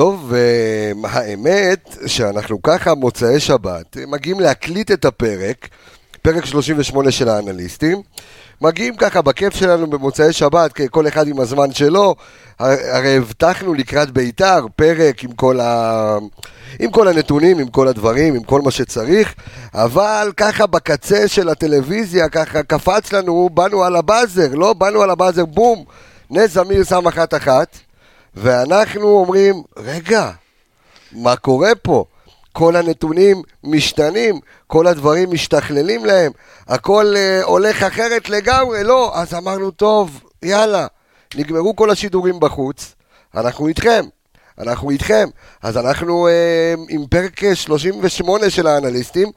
טוב, אה, האמת שאנחנו ככה מוצאי שבת מגיעים להקליט את הפרק, פרק 38 של האנליסטים. מגיעים ככה בכיף שלנו במוצאי שבת, כל אחד עם הזמן שלו. הרי הבטחנו לקראת בית"ר פרק עם כל, ה... עם כל הנתונים, עם כל הדברים, עם כל מה שצריך, אבל ככה בקצה של הטלוויזיה, ככה קפץ לנו, באנו על הבאזר, לא באנו על הבאזר, בום, נס זמיר שם אחת אחת, ואנחנו אומרים, רגע, מה קורה פה? כל הנתונים משתנים, כל הדברים משתכללים להם, הכל אה, הולך אחרת לגמרי, לא, אז אמרנו, טוב, יאללה, נגמרו כל השידורים בחוץ, אנחנו איתכם, אנחנו איתכם. אז אנחנו אה, עם פרק 38 של האנליסטים,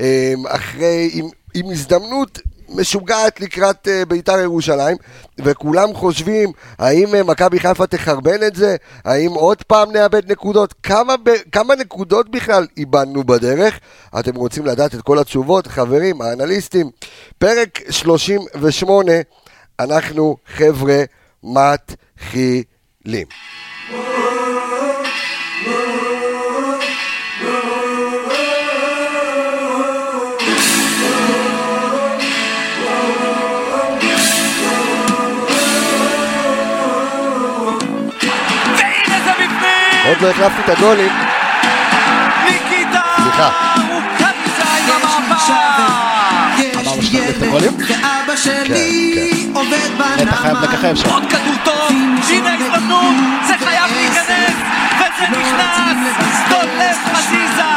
אה, אחרי, עם, עם הזדמנות משוגעת לקראת uh, בית"ר ירושלים, וכולם חושבים, האם uh, מכבי חיפה תחרבן את זה? האם עוד פעם נאבד נקודות? כמה, כמה נקודות בכלל איבדנו בדרך? אתם רוצים לדעת את כל התשובות? חברים, האנליסטים, פרק 38, אנחנו חבר'ה מתחילים. עוד לא החלפתי את הגולים. ניקיטה! סליחה. אמרנו שאתה את הגולים? ואבא שלי עובד נטע חייב בנמל. לככב שם. עוד כדור טוב! הנה ההזדמנות! זה חייב להיכנס! וזה נכנס! דולף חזיזה!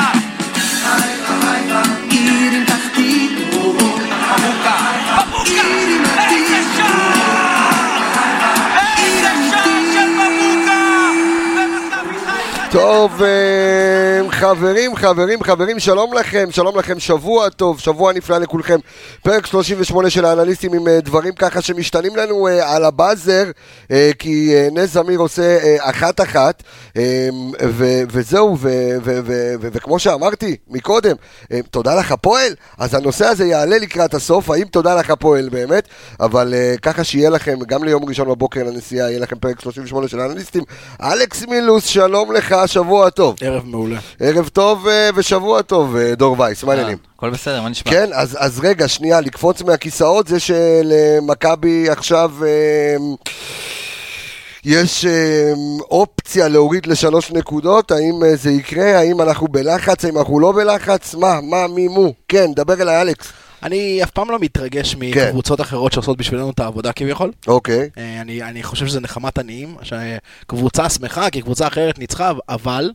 טוב, אה, חברים, חברים, חברים, שלום לכם, שלום לכם, שבוע טוב, שבוע נפלא לכולכם. פרק 38 של האנליסטים עם אה, דברים ככה שמשתנים לנו אה, על הבאזר, כי נס זמיר עושה אחת-אחת, וזהו, וכמו שאמרתי מקודם, תודה לך פועל, אז הנושא הזה יעלה לקראת הסוף, האם תודה לך פועל באמת, אבל ככה שיהיה לכם, גם ליום ראשון בבוקר לנסיעה, יהיה לכם פרק 38 של האנליסטים. אלכס מילוס, שלום לך, שבוע טוב. ערב מעולה. ערב טוב אה, ושבוע טוב, אה, דור וייס, מה העניינים? הכל בסדר, מה נשמע? כן, אז, אז רגע, שנייה, לקפוץ מהכיסאות זה שלמכבי עכשיו אה, יש אה, אופציה להוריד לשלוש נקודות, האם אה, זה יקרה, האם אנחנו בלחץ, האם אנחנו לא בלחץ, מה, מה, מי, מו, כן, דבר אליי אלכס. אני אף פעם לא מתרגש כן. מקבוצות אחרות שעושות בשבילנו את העבודה כביכול. אוקיי, אה, אני, אני חושב שזה נחמת עניים, שקבוצה שמחה כי קבוצה אחרת ניצחה, אבל,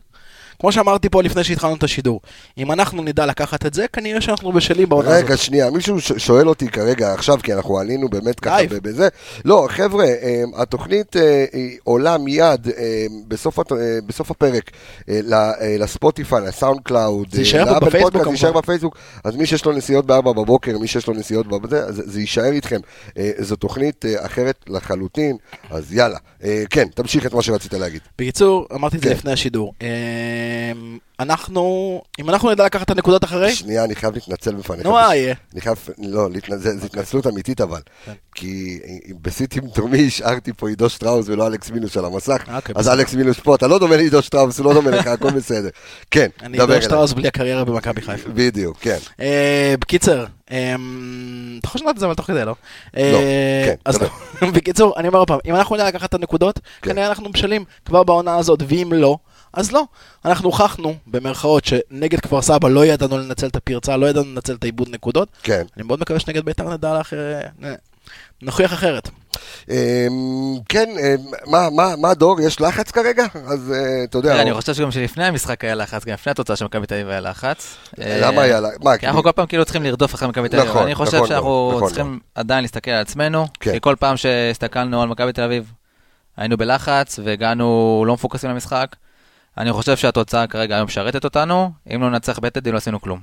כמו שאמרתי פה לפני שהתחלנו את השידור, אם אנחנו נדע לקחת את זה, כנראה שאנחנו בשלים בעונה הזאת. רגע, שנייה, מישהו שואל אותי כרגע עכשיו, כי אנחנו עלינו באמת ככה בזה. לא, חבר'ה, אה, התוכנית אה, עולה מיד אה, בסוף הפרק ל Spotify, ל SoundCloud. זה יישאר בפייסבוק פודקאסט, זה יישאר כמובן. בפייסבוק. אז מי שיש לו נסיעות ב-4 בבוקר, מי שיש לו נסיעות בזה, זה יישאר איתכם. זו תוכנית אחרת לחלוטין, אז יאללה. כן, תמשיך את מה שרצית להגיד. בקיצור, אמרתי את זה כן. לפני השידור. אה, אנחנו, אם אנחנו נדע לקחת את הנקודות אחרי, שנייה, אני חייב להתנצל בפניך. נו מה יהיה? אני חייב, לא, זה התנצלות אמיתית אבל. כן. כי בסיטי תומי השארתי פה עידו שטראוס ולא אלכס מינוס על המסך. אוקיי, אז. אלכס מינוס פה, אתה לא דומה לעידו שטראוס, הוא לא דומה לך, הכל בסדר. כן, אני דבר עידו אליי. שטראוס בלי הקריירה במכבי חיפה. בדיוק, כן. אה, בקיצר, אה, אתה יכול לשנות את זה אבל תוך כדי, לא? אה, כן, אז דבר. בקיצור, אני אומר עוד פעם, אם אנחנו נדע לקחת את הנקודות, כן. כנראה אנחנו בשלים כבר בעונה הזאת, ואם לא, אז לא. אנחנו הוכחנו, במרכאות, שנגד כפר סבא לא ידענו לנצל את הפרצה, לא ידענו לנצל את העיבוד נקודות. כן. אני מאוד מקווה שנגד בית"ר נדע לאחר... נוכיח אחרת. אמ, כן, אמ, מה, מה, מה דור, יש לחץ כרגע? אז אה, אתה יודע, אני חושב שגם שלפני המשחק היה לחץ, גם לפני התוצאה של מכבי תל אביב היה לחץ. למה אה, היה לחץ? מה, כי אנחנו כל פעם כאילו צריכים לרדוף אחרי מכבי תל אביב. נכון, אני חושב נכון שאנחנו נכון צריכים עדיין להסתכל על עצמנו, כן. כי כל פעם שהסתכלנו על מכבי תל אביב, היינו בלחץ והגענו לא מפוקסים למשחק. אני חושב שהתוצאה כרגע היום משרתת אותנו, אם לא ננצח בטדי לא עשינו כלום.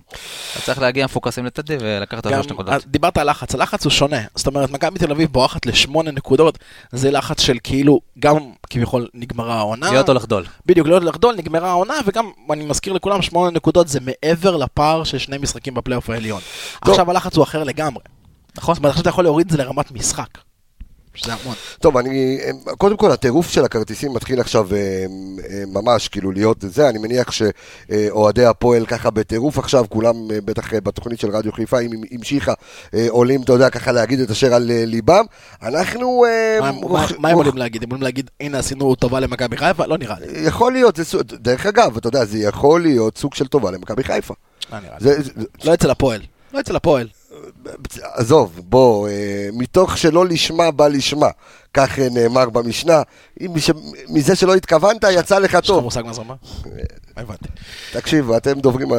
אז צריך להגיע מפוקסים לטדי ולקחת את השלוש נקודות. דיברת על לחץ, הלחץ הוא שונה. זאת אומרת, מכבי תל אביב בורחת לשמונה נקודות, זה לחץ של כאילו, גם כביכול נגמרה העונה. להיות או לחדול. בדיוק, להיות לחדול, נגמרה העונה, וגם, אני מזכיר לכולם, שמונה נקודות זה מעבר לפער של שני משחקים בפלייאוף העליון. עכשיו הלחץ הוא אחר לגמרי. נכון. זאת אומרת, עכשיו אתה יכול להוריד את זה לרמת משחק. שזה המון. טוב, אני, קודם כל, הטירוף של הכרטיסים מתחיל עכשיו אה, אה, ממש, כאילו, להיות זה. אני מניח שאוהדי הפועל ככה בטירוף עכשיו, כולם אה, בטח אה, בתוכנית של רדיו חיפה, אם המשיכה, אה, עולים, אתה יודע, ככה להגיד את אשר על אה, ליבם. אנחנו... אה, מה- רוח- מה- מה הם עולים להגיד? הם עולים להגיד, הנה עשינו טובה למכבי חיפה? לא נראה לי. יכול להיות, זה דרך אגב, אתה יודע, זה יכול להיות סוג של טובה למכבי חיפה. לא נראה לי. זה, זה, לא אצל הפועל. לא אצל הפועל. עזוב, בוא, אה, מתוך שלא לשמה בא לשמה, כך אה, נאמר במשנה, מזה שלא התכוונת יצא לך יש לך טוב. מושג מה זה אומר? הבנתי. תקשיב, אתם דוברים אה,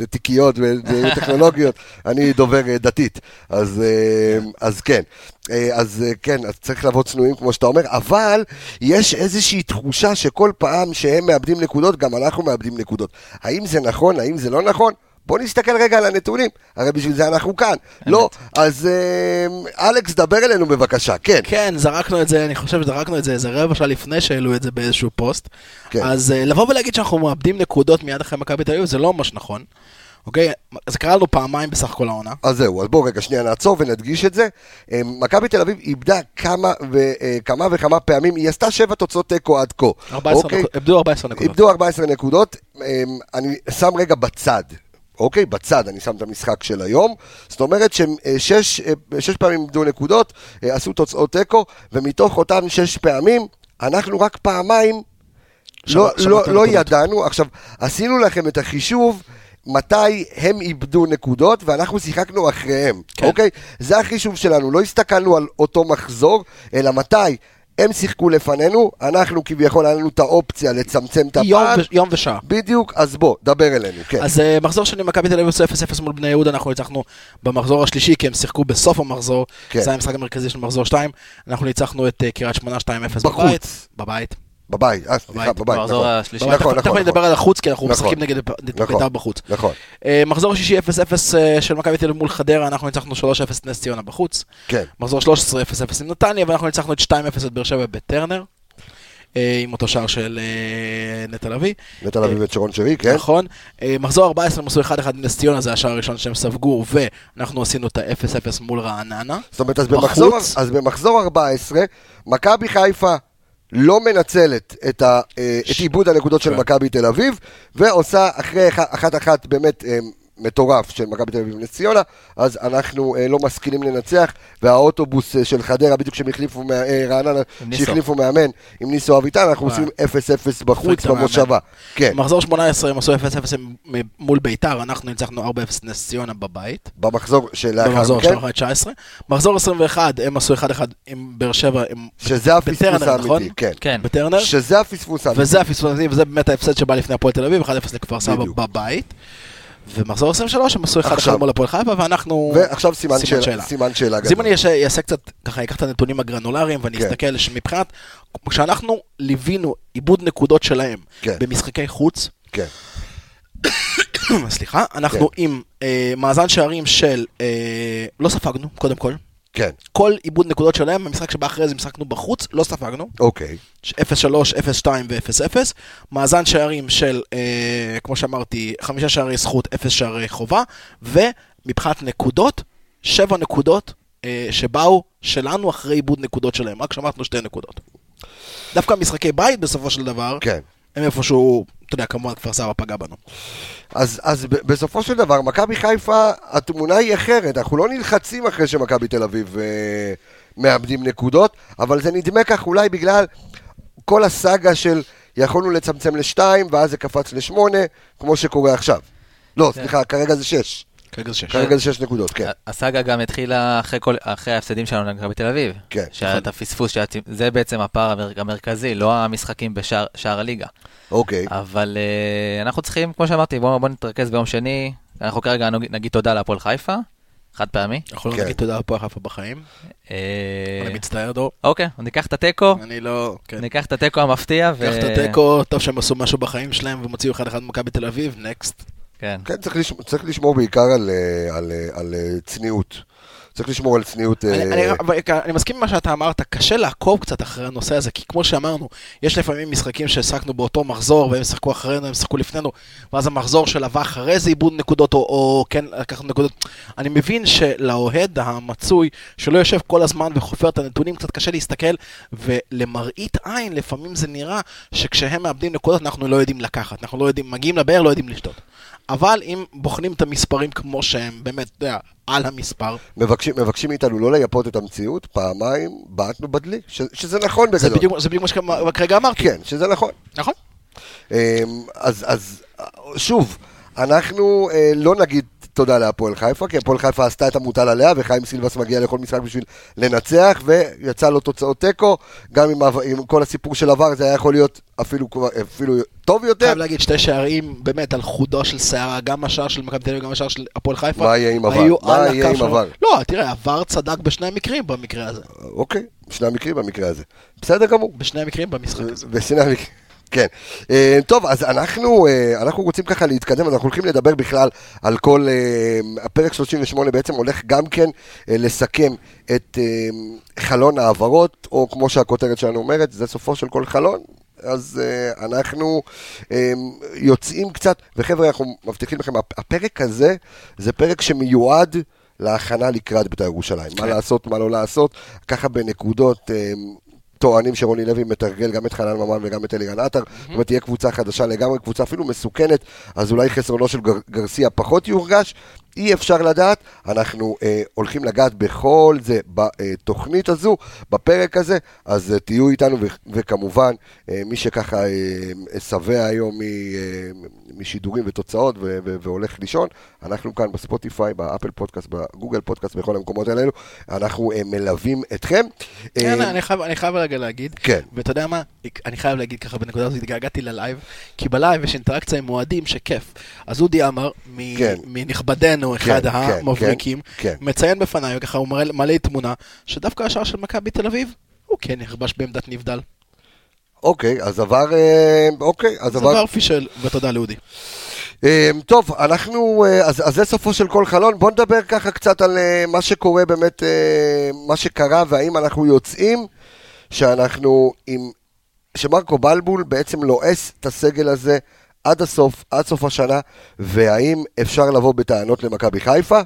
התיקיות וטכנולוגיות, אני דובר אה, דתית, אז, אה, אז כן. אה, אז אה, כן, אז צריך לבוא צנועים כמו שאתה אומר, אבל יש איזושהי תחושה שכל פעם שהם מאבדים נקודות, גם אנחנו מאבדים נקודות. האם זה נכון, האם זה לא נכון? בוא נסתכל רגע על הנתונים, הרי בשביל זה אנחנו כאן. לא, אז אה, אלכס, דבר אלינו בבקשה, כן. כן, זרקנו את זה, אני חושב שזרקנו את זה איזה רבע שעה לפני שהעלו את זה באיזשהו פוסט. כן. אז אה, לבוא ולהגיד שאנחנו מאבדים נקודות מיד אחרי מכבי תל אביב זה לא ממש נכון. אוקיי? זה קרה לנו פעמיים בסך הכל העונה. אז זהו, אז בואו רגע שנייה נעצור ונדגיש את זה. אה, מכבי תל אביב איבדה כמה וכמה וכמה פעמים, היא עשתה שבע תוצאות תיקו עד כה. 14 אוקיי? נקודות, איבדו 14 נקודות. איבדו 14 נקודות, אה, אני שם רגע בצד. אוקיי, בצד אני שם את המשחק של היום. זאת אומרת שהם אה, שש, אה, שש פעמים איבדו נקודות, אה, עשו תוצאות תיקו, ומתוך אותן שש פעמים, אנחנו רק פעמיים לא, שבת- לא, שבת לא הנקודות. ידענו. עכשיו, עשינו לכם את החישוב. מתי הם איבדו נקודות ואנחנו שיחקנו אחריהם, כן. אוקיי? זה החישוב שלנו, לא הסתכלנו על אותו מחזור, אלא מתי הם שיחקו לפנינו, אנחנו כביכול היה לנו את האופציה לצמצם את יום הפער. ו- יום ושעה. בדיוק, אז בוא, דבר אלינו, כן. אז אה, מחזור שני מכבי תל אביב עשו 0-0 מול בני יהודה, אנחנו ניצחנו במחזור השלישי, כי הם שיחקו בסוף המחזור, כן. זה היה המשחק המרכזי של מחזור 2, אנחנו ניצחנו את אה, קריית שמונה 2-0 בחוץ. בבית. בבית. אה, סליחה, בבית. נכון. השלישי. בבית. נכון, תכף נכון, נדבר נכון. על החוץ, כי אנחנו נכון. משחקים נגד נכון. בית"ר בחוץ. נכון, אה, מחזור השישי 0-0 אה, של מכבי תל אביב מול חדרה, אנחנו ניצחנו 3-0 את נס ציונה בחוץ. כן. מחזור 13 0-0 עם נתניה, ואנחנו ניצחנו את 2-0 את באר שבע בטרנר. אה, עם אותו שער של נטע לביא. נטע לביא ושרון שרי, כן? נכון. מחזור 14 הם עשו 1-1 עם נס ציונה, זה השער הראשון שהם ספגו, ואנחנו עשינו את ה-0-0 מול רעננה. זאת אומרת. אז במחזור 14, מכבי חיפה לא מנצלת את, ה, אה, את עיבוד הנקודות של כן. מכבי תל אביב, ועושה אחרי אח- אחת-אחת באמת אה, מטורף של מכבי תל אביב ונס ציונה, אז אנחנו אה, לא משכילים לנצח, והאוטובוס אה, של חדרה, בדיוק כשהם החליפו, מה- אה, רעננה. שהחליפו מאמן עם ניסו אביטן, אנחנו וואי. עושים 0-0 בחוץ. במושבה. כן, במחזור 18 הם עשו 0-0 מ- מול ביתר, אנחנו ניצחנו 4-0 נס ציונה בבית. במחזור שלאחר במחזור של 19. מחזור 21 הם עשו 1-1 עם באר שבע, עם- שזה הפספוס בטרנר, נכון? האמיתי, כן. כן. בטרנר. שזה הפספוס האמיתי. וזה הפספוס האמיתי, וזה באמת ההפסד שבא לפני הפועל תל אביב, 1-0 לכפר סבא בדיוק. בבית. ומחזור 23 הם עשו 1-1 עכשיו. מול הפועל חיפה, ואנחנו... ועכשיו סימן שאלה. סימן שאלה אז אם. אני אעשה- אעשה קצת, ככה אקח את הנתונים הגרנולריים ואני כן. אסתכל שמבחינת, כשאנחנו ליווינו עיבוד נקודות שלהם כן. במשחקי חוץ, כן. סליחה, אנחנו עם אה, מאזן שערים של, אה, לא ספגנו, קודם כל, כן, כל עיבוד נקודות שלהם, במשחק שבא אחרי זה משחקנו בחוץ, לא ספגנו, אוקיי. 0-3, 0-2 ו-0-0, מאזן שערים של, אה, כמו שאמרתי, חמישה שערי זכות, 0 שערי חובה, ומבחינת נקודות, 7 נקודות אה, שבאו שלנו אחרי עיבוד נקודות שלהם, רק שמרנו שתי נקודות. דווקא משחקי בית בסופו של דבר, כן. הם איפשהו, אתה יודע, כמובן כפר סבא פגע בנו. אז, אז ב- בסופו של דבר, מכבי חיפה, התמונה היא אחרת. אנחנו לא נלחצים אחרי שמכבי תל אביב אה, מאבדים נקודות, אבל זה נדמה כך אולי בגלל כל הסאגה של יכולנו לצמצם לשתיים, ואז זה קפץ לשמונה, כמו שקורה עכשיו. לא, סליחה, כרגע זה שש. כרגע זה שש. כרגע זה שש נקודות, כן. הסאגה גם התחילה אחרי כל- אחרי ההפסדים שלנו למכבי תל אביב. כן, שהיה את הפספוס, שהיה- זה בעצם הפער המר- המרכזי, לא המשחקים בשער שער הליגה. אוקיי. אבל אה, אנחנו צריכים, כמו שאמרתי, בואו בוא נתרכז ביום שני. אנחנו כרגע נגיד- נגיד תודה להפועל חיפה, חד פעמי. אנחנו לא כן. נגיד תודה לפועל חיפה בחיים. אה, אני מצטער, דור. אוקיי, ניקח את התיקו, אני לא... כן. ניקח את התיקו המפתיע. ו- קח את התיקו, טוב שהם עשו משהו בחיים שלהם והם הוציאו 1-1 ממכבי תל אביב, נקסט. כן. כן, צריך, לשמור, צריך לשמור בעיקר על, אה, על, אה, על אה, צניעות. צריך לשמור על צניעות. אני, אה, אני, אבל אני מסכים עם מה שאתה אמרת, קשה לעקוב קצת אחרי הנושא הזה, כי כמו שאמרנו, יש לפעמים משחקים שהעסקנו באותו מחזור, והם שיחקו אחרינו, הם שיחקו לפנינו, ואז המחזור של הבא אחרי זה איבוד נקודות, או, או כן לקחנו נקודות. אני מבין שלאוהד המצוי, שלא יושב כל הזמן וחופר את הנתונים, קצת קשה להסתכל, ולמראית עין, לפעמים זה נראה שכשהם מאבדים נקודות, אנחנו לא יודעים לקחת, אנחנו לא יודעים, מגיעים לבאר, לא יודעים לשתות. אבל אם בוחנים את המספרים כמו שהם, באמת, אתה יודע, על המספר, מבקשים, מבקשים מאיתנו לא לייפות את המציאות, פעמיים בעטנו בדלי, ש, שזה נכון זה בגדול. בדיוק, זה בדיוק מה שכרגע אמרתי. כן, שזה נכון. נכון. אמ, אז, אז שוב, אנחנו אה, לא נגיד תודה להפועל חיפה, כי הפועל חיפה עשתה את המוטל עליה, וחיים סילבס מגיע לכל משחק בשביל לנצח, ויצא לו תוצאות תיקו, גם עם, עם כל הסיפור של עבר, זה היה יכול להיות אפילו, אפילו טוב יותר. חייב להגיד, שתי שערים באמת על חודו של שערה, גם השער של מכבי תל אביב, גם השער של הפועל חיפה. מה יהיה עם עבר? מה יהיה עם. עבר? לא, תראה, עבר צדק בשני המקרים במקרה הזה. אוקיי, שני המקרים במקרה הזה. בסדר גמור. בשני המקרים במשחק הזה. בשני המקרים. כן. אה, טוב, אז אנחנו, אה, אנחנו רוצים ככה להתקדם, אז אנחנו הולכים לדבר בכלל על כל... אה, הפרק 38 בעצם הולך גם כן לסכם את חלון ההעברות, או כמו שהכותרת שלנו אומרת, זה סופו של כל חלון. אז uh, אנחנו um, יוצאים קצת, וחבר'ה, אנחנו מבטיחים לכם, הפ- הפרק הזה זה פרק שמיועד להכנה לקראת בית"ר ירושלים. מה לעשות, מה לא לעשות, ככה בנקודות. טוענים שרוני לוי מתרגל גם את חנן ממן וגם את אלירן עטר, זאת אומרת תהיה קבוצה חדשה לגמרי, קבוצה אפילו מסוכנת, אז אולי חסרונו של גר, גרסיה פחות יורגש, אי אפשר לדעת, אנחנו אה, הולכים לגעת בכל זה בתוכנית הזו, בפרק הזה, אז אה, תהיו איתנו, ו- וכמובן, אה, מי שככה אה, שבע היום מ, אה, משידורים ותוצאות ו- ו- והולך לישון, אנחנו כאן ב Spotify, ב Apple Podcast, ב Google Podcast, בכל המקומות האלו, אנחנו אה, מלווים אתכם. כן, אה, אני חייב- אני חייב רגע להגיד, כן. ואתה יודע מה, אני חייב להגיד ככה בנקודה הזאת, התגעגעתי ללייב, כי בלייב יש אינטראקציה עם אוהדים שכיף. אז אודי עמר, מ- כן. מנכבדינו, אחד כן, כן, המבריקים, כן. מציין בפניי, ככה הוא מראה- מלא תמונה, שדווקא השער של מכבי תל אביב, הוא כן נכבש בעמדת נבדל. אוקיי, אז עבר, אה, אוקיי, אז זה עבר, דבר פישל, ותודה לאודי. אה, טוב, אנחנו, אה, אז, אז זה סופו של כל חלון, בואו נדבר ככה קצת על מה שקורה באמת, מה שקרה, והאם אנחנו יוצאים, שאנחנו עם, שמרקו בלבול בעצם לועס את הסגל הזה עד הסוף, עד סוף השנה, והאם אפשר לבוא בטענות למכבי חיפה,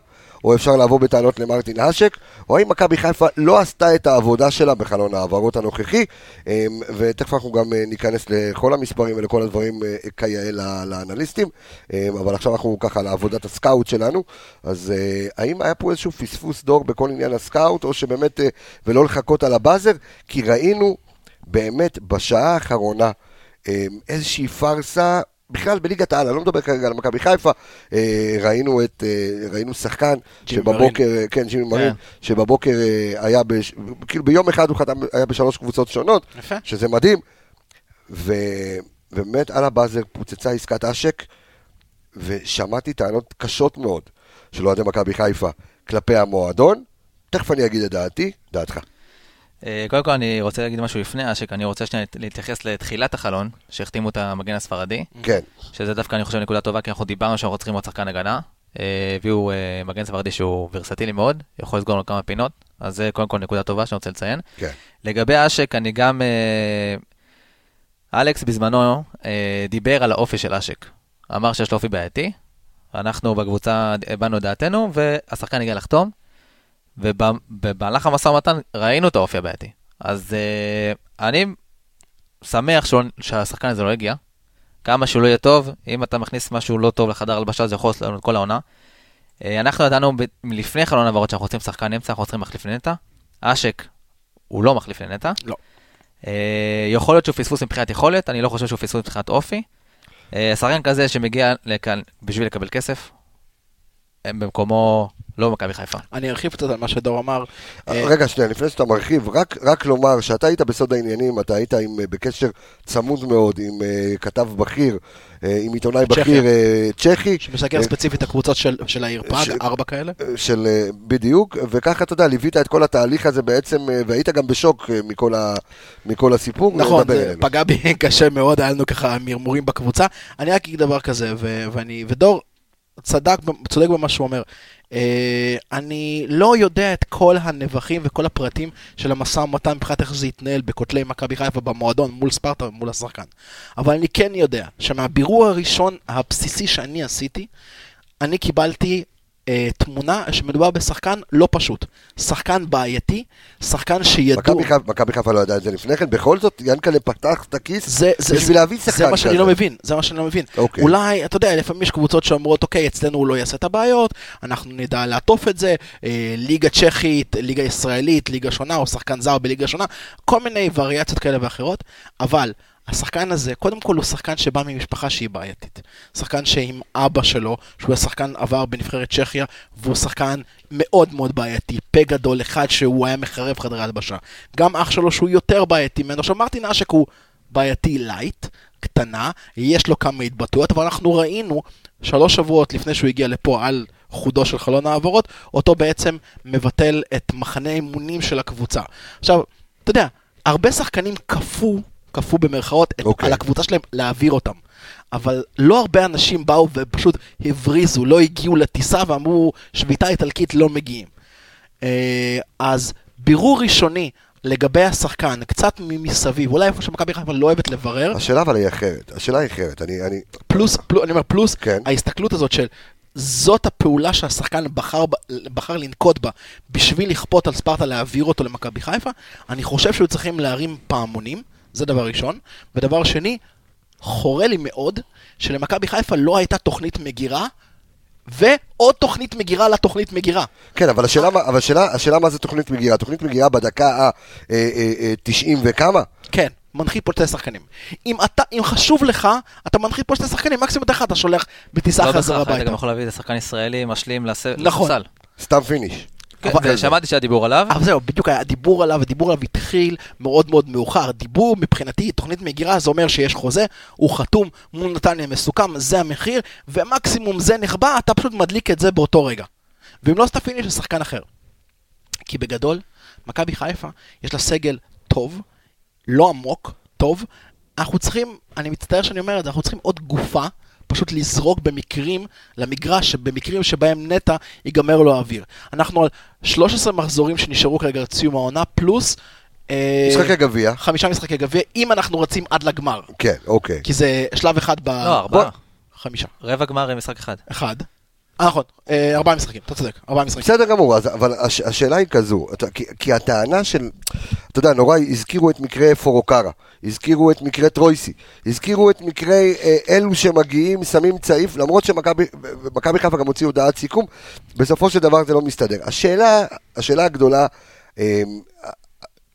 או אפשר לבוא בטענות למרטין האשק, או האם מכבי חיפה לא עשתה את העבודה שלה בחלון ההעברות הנוכחי, אה, ותכף אנחנו גם אה, ניכנס לכל המספרים ולכל הדברים אה, כיאה לאנליסטים, אה, אבל עכשיו אנחנו ככה לעבודת הסקאוט שלנו, אז אה, האם היה פה איזשהו פספוס דור בכל עניין הסקאוט, או שבאמת, ולא לחכות על הבאזר, כי ראינו באמת בשעה האחרונה אה, איזושהי פארסה, בכלל בליגת העל, אני לא מדבר כרגע על מכבי חיפה, אה, ראינו את, אה, ראינו שחקן שבבוקר, כן, ג'ימי מרין, שבבוקר אה, היה, בש, כאילו ביום אחד הוא חתם, היה בשלוש קבוצות שונות, יפה. שזה מדהים, ו, ובאמת על הבאזר פוצצה עסקת אשק, ושמעתי טענות קשות מאוד של אוהדי מכבי חיפה כלפי המועדון, תכף אני אגיד את דעתי, דעתך. אה, קודם כל אני רוצה להגיד משהו לפני אשק, אני רוצה שנייה להתייחס לתחילת החלון, שהחתימו את המגן הספרדי, כן, שזה דווקא אני חושב נקודה טובה, כי אנחנו דיברנו שאנחנו צריכים עוד שחקן הגנה. אה, הביאו אה, מגן ספרדי שהוא ורסטילי מאוד, יכול לסגור לנו כמה פינות, אז זה קודם כל נקודה טובה שאני רוצה לציין. כן. לגבי אשק, אני גם... אלכס בזמנו דיבר על האופי של אשק. אמר שיש לו אופי בעייתי, אנחנו בקבוצה הבענו את דעתנו, והשחקן הגיע לחתום, ובמהלך המשא ומתן ראינו את האופי הבעייתי. אז אה, אני שמח שלא, שהשחקן הזה לא הגיע. כמה שהוא לא יהיה טוב, אם אתה מכניס משהו לא טוב לחדר הלבשה, זה יכול לעשות לנו את כל העונה. אה, אנחנו ידענו ב- לפני חלון העברות שאנחנו רוצים שחקן אמצע, אנחנו צריכים מחליף לנטע. אשק הוא לא מחליף לנטע. לא. אה, יכול להיות שהוא פספוס מבחינת יכולת, אני לא חושב שהוא פספוס מבחינת אופי. אה, שחקן כזה שמגיע לכאן בשביל לקבל כסף, הם במקומו לא מכבי חיפה. אני ארחיב קצת על מה שדור אמר. אה, רגע, שנייה, לפני שאתה מרחיב, רק, רק לומר שאתה היית בסוד העניינים, אתה היית עם, אה, בקשר צמוד מאוד עם uh, כתב בכיר, uh, עם עיתונאי צ'כיה. בכיר uh, צ'כי, שמסקר אה, ספציפית את הקבוצות של- של העיר פראג, ש- ארבע כאלה. אה, של, אה, בדיוק, וככה אתה יודע, ליווית את כל התהליך הזה בעצם, אה, והיית גם בשוק אה, מכל, ה, מכל הסיפור. נכון, זה. פגע בי קשה מאוד, היה לנו ככה מרמורים בקבוצה. אני רק אגיד דבר כזה, ו- ואני, ודור צדק, צודק במה שהוא אומר. אה, אני לא יודע את כל הנבחים וכל הפרטים של המשא ומתן מבחינת איך זה יתנהל בכותלי מכבי חיפה במועדון מול ספרטה ומול השחקן. אבל אני כן יודע שמהבירור הראשון הבסיסי שאני עשיתי, אני קיבלתי אה, תמונה שמדובר בשחקן לא פשוט. שחקן בעייתי, שחקן שידעו... מכבי חיפה- מכבי חיפה לא ידעה את זה לפני כן, בכל זאת ינקלה פתח את הכיס זה, זה, בשביל להביא שחקן כזה. זה מה שאני לא מבין, זה מה שאני לא מבין. אוקיי. אולי, אתה יודע, לפעמים יש קבוצות שאומרות, אוקיי, אצלנו הוא לא יעשה את הבעיות, אנחנו נדע לעטוף את זה, אה, ליגה צ'כית, ליגה ישראלית, ליגה שונה, או שחקן זר בליגה שונה, כל מיני וריאציות כאלה ואחרות, אבל השחקן הזה, קודם כל הוא שחקן שבא ממשפחה שהיא בעייתית. שחקן שעם אבא שלו, שהוא השחקן עבר בנבחרת צ'כיה, והוא שחקן מאוד מאוד בעייתי, פה גדול אחד שהוא היה מחרב חדרי הלבשה. גם אח שלו שהוא יותר בעייתי ממנו. עכשיו מרטין האשק הוא בעייתי light, קטנה, יש לו כמה התבטאויות, אבל אנחנו ראינו שלוש שבועות לפני שהוא הגיע לפה על חודו של חלון העברות, אותו בעצם מבטל את מחנה האימונים של הקבוצה. עכשיו, אתה יודע, הרבה שחקנים כפו, כפו במרכאות, את, אוקיי. על הקבוצה שלהם להעביר אותם. אבל לא הרבה אנשים באו ופשוט הבריזו, לא הגיעו לטיסה ואמרו, שביתה איטלקית לא מגיעים. אה, אז בירור ראשוני לגבי השחקן, קצת מסביב, אולי איפה שמכבי חיפה לא אוהבת לברר, השאלה אבל היא אחרת, השאלה היא אחרת, אני, אני, פלוס, פלוס, אני אומר פלוס, כן. ההסתכלות הזאת של זאת הפעולה שהשחקן בחר, בחר לנקוט בה בשביל לכפות על ספרטה להעביר אותו למכבי חיפה, אני חושב שהיו צריכים להרים פעמונים, זה דבר ראשון. ודבר שני, חורה לי מאוד שלמכבי חיפה לא הייתה תוכנית מגירה, ועוד תוכנית מגירה לתוכנית מגירה. כן, אבל השאלה, מה- אבל השאלה, השאלה מה זה תוכנית מגירה, תוכנית מגירה בדקה ה-90 וכמה? כן, מנחית פה שתי שחקנים. אם, אתה, אם חשוב לך, אתה מנחית פה שתי שחקנים, מקסימום אחד אתה שולח בטיסה לא חזרה בהכרח, אתה הביתה. גם יכול להביא איזה שחקן ישראלי משלים לס- נכון. לספסל. סתם פיניש. כן, אבל- ושמעתי שהיה דיבור עליו. אבל זהו, בדיוק היה דיבור עליו, הדיבור עליו התחיל מאוד מאוד מאוחר. דיבור מבחינתי, תוכנית מגירה, זה אומר שיש חוזה, הוא חתום מול נתניה מסוכם, זה המחיר, ומקסימום זה נחבא, אתה פשוט מדליק את זה באותו רגע. ואם לא סטפיני, יש שחקן אחר. כי בגדול, מכבי חיפה, יש לה סגל טוב, לא עמוק, טוב. אנחנו צריכים, אני מצטער שאני אומר את זה, אנחנו צריכים עוד גופה, פשוט לזרוק במקרים, למגרש, במקרים שבהם נטע ייגמר לו האוויר. אנחנו על 13 מחזורים שנשארו כרגע עד סיום העונה, פלוס... אה, משחקי גביע. חמישה משחקי גביע, אם אנחנו רצים עד לגמר. כן, אוקיי. כי זה שלב אחד ב... לא, ארבעה. חמישה. רבע גמר עם משחק אחד. אחד. אה, נכון, אה, ארבעה משחקים, אתה צודק, ארבעה משחקים. בסדר גמור, אז, אבל הש, השאלה היא כזו, אתה, כי, כי הטענה של, אתה יודע, נורא הזכירו את מקרה פורוקרה, הזכירו את מקרה טרויסי, הזכירו את מקרה אה, אלו שמגיעים, שמים צעיף, למרות שמכבי מכבי חיפה גם הוציא הודעת סיכום, בסופו של דבר זה לא מסתדר. השאלה, השאלה הגדולה, אה,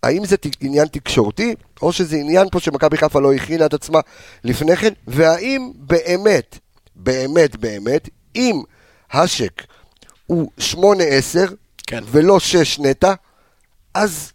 האם זה עניין תקשורתי, או שזה עניין פה שמכבי חיפה לא הכינה את עצמה לפני כן, והאם באמת, באמת, באמת, אם השק הוא 8-10, כן. ולא 6 נטע, אז,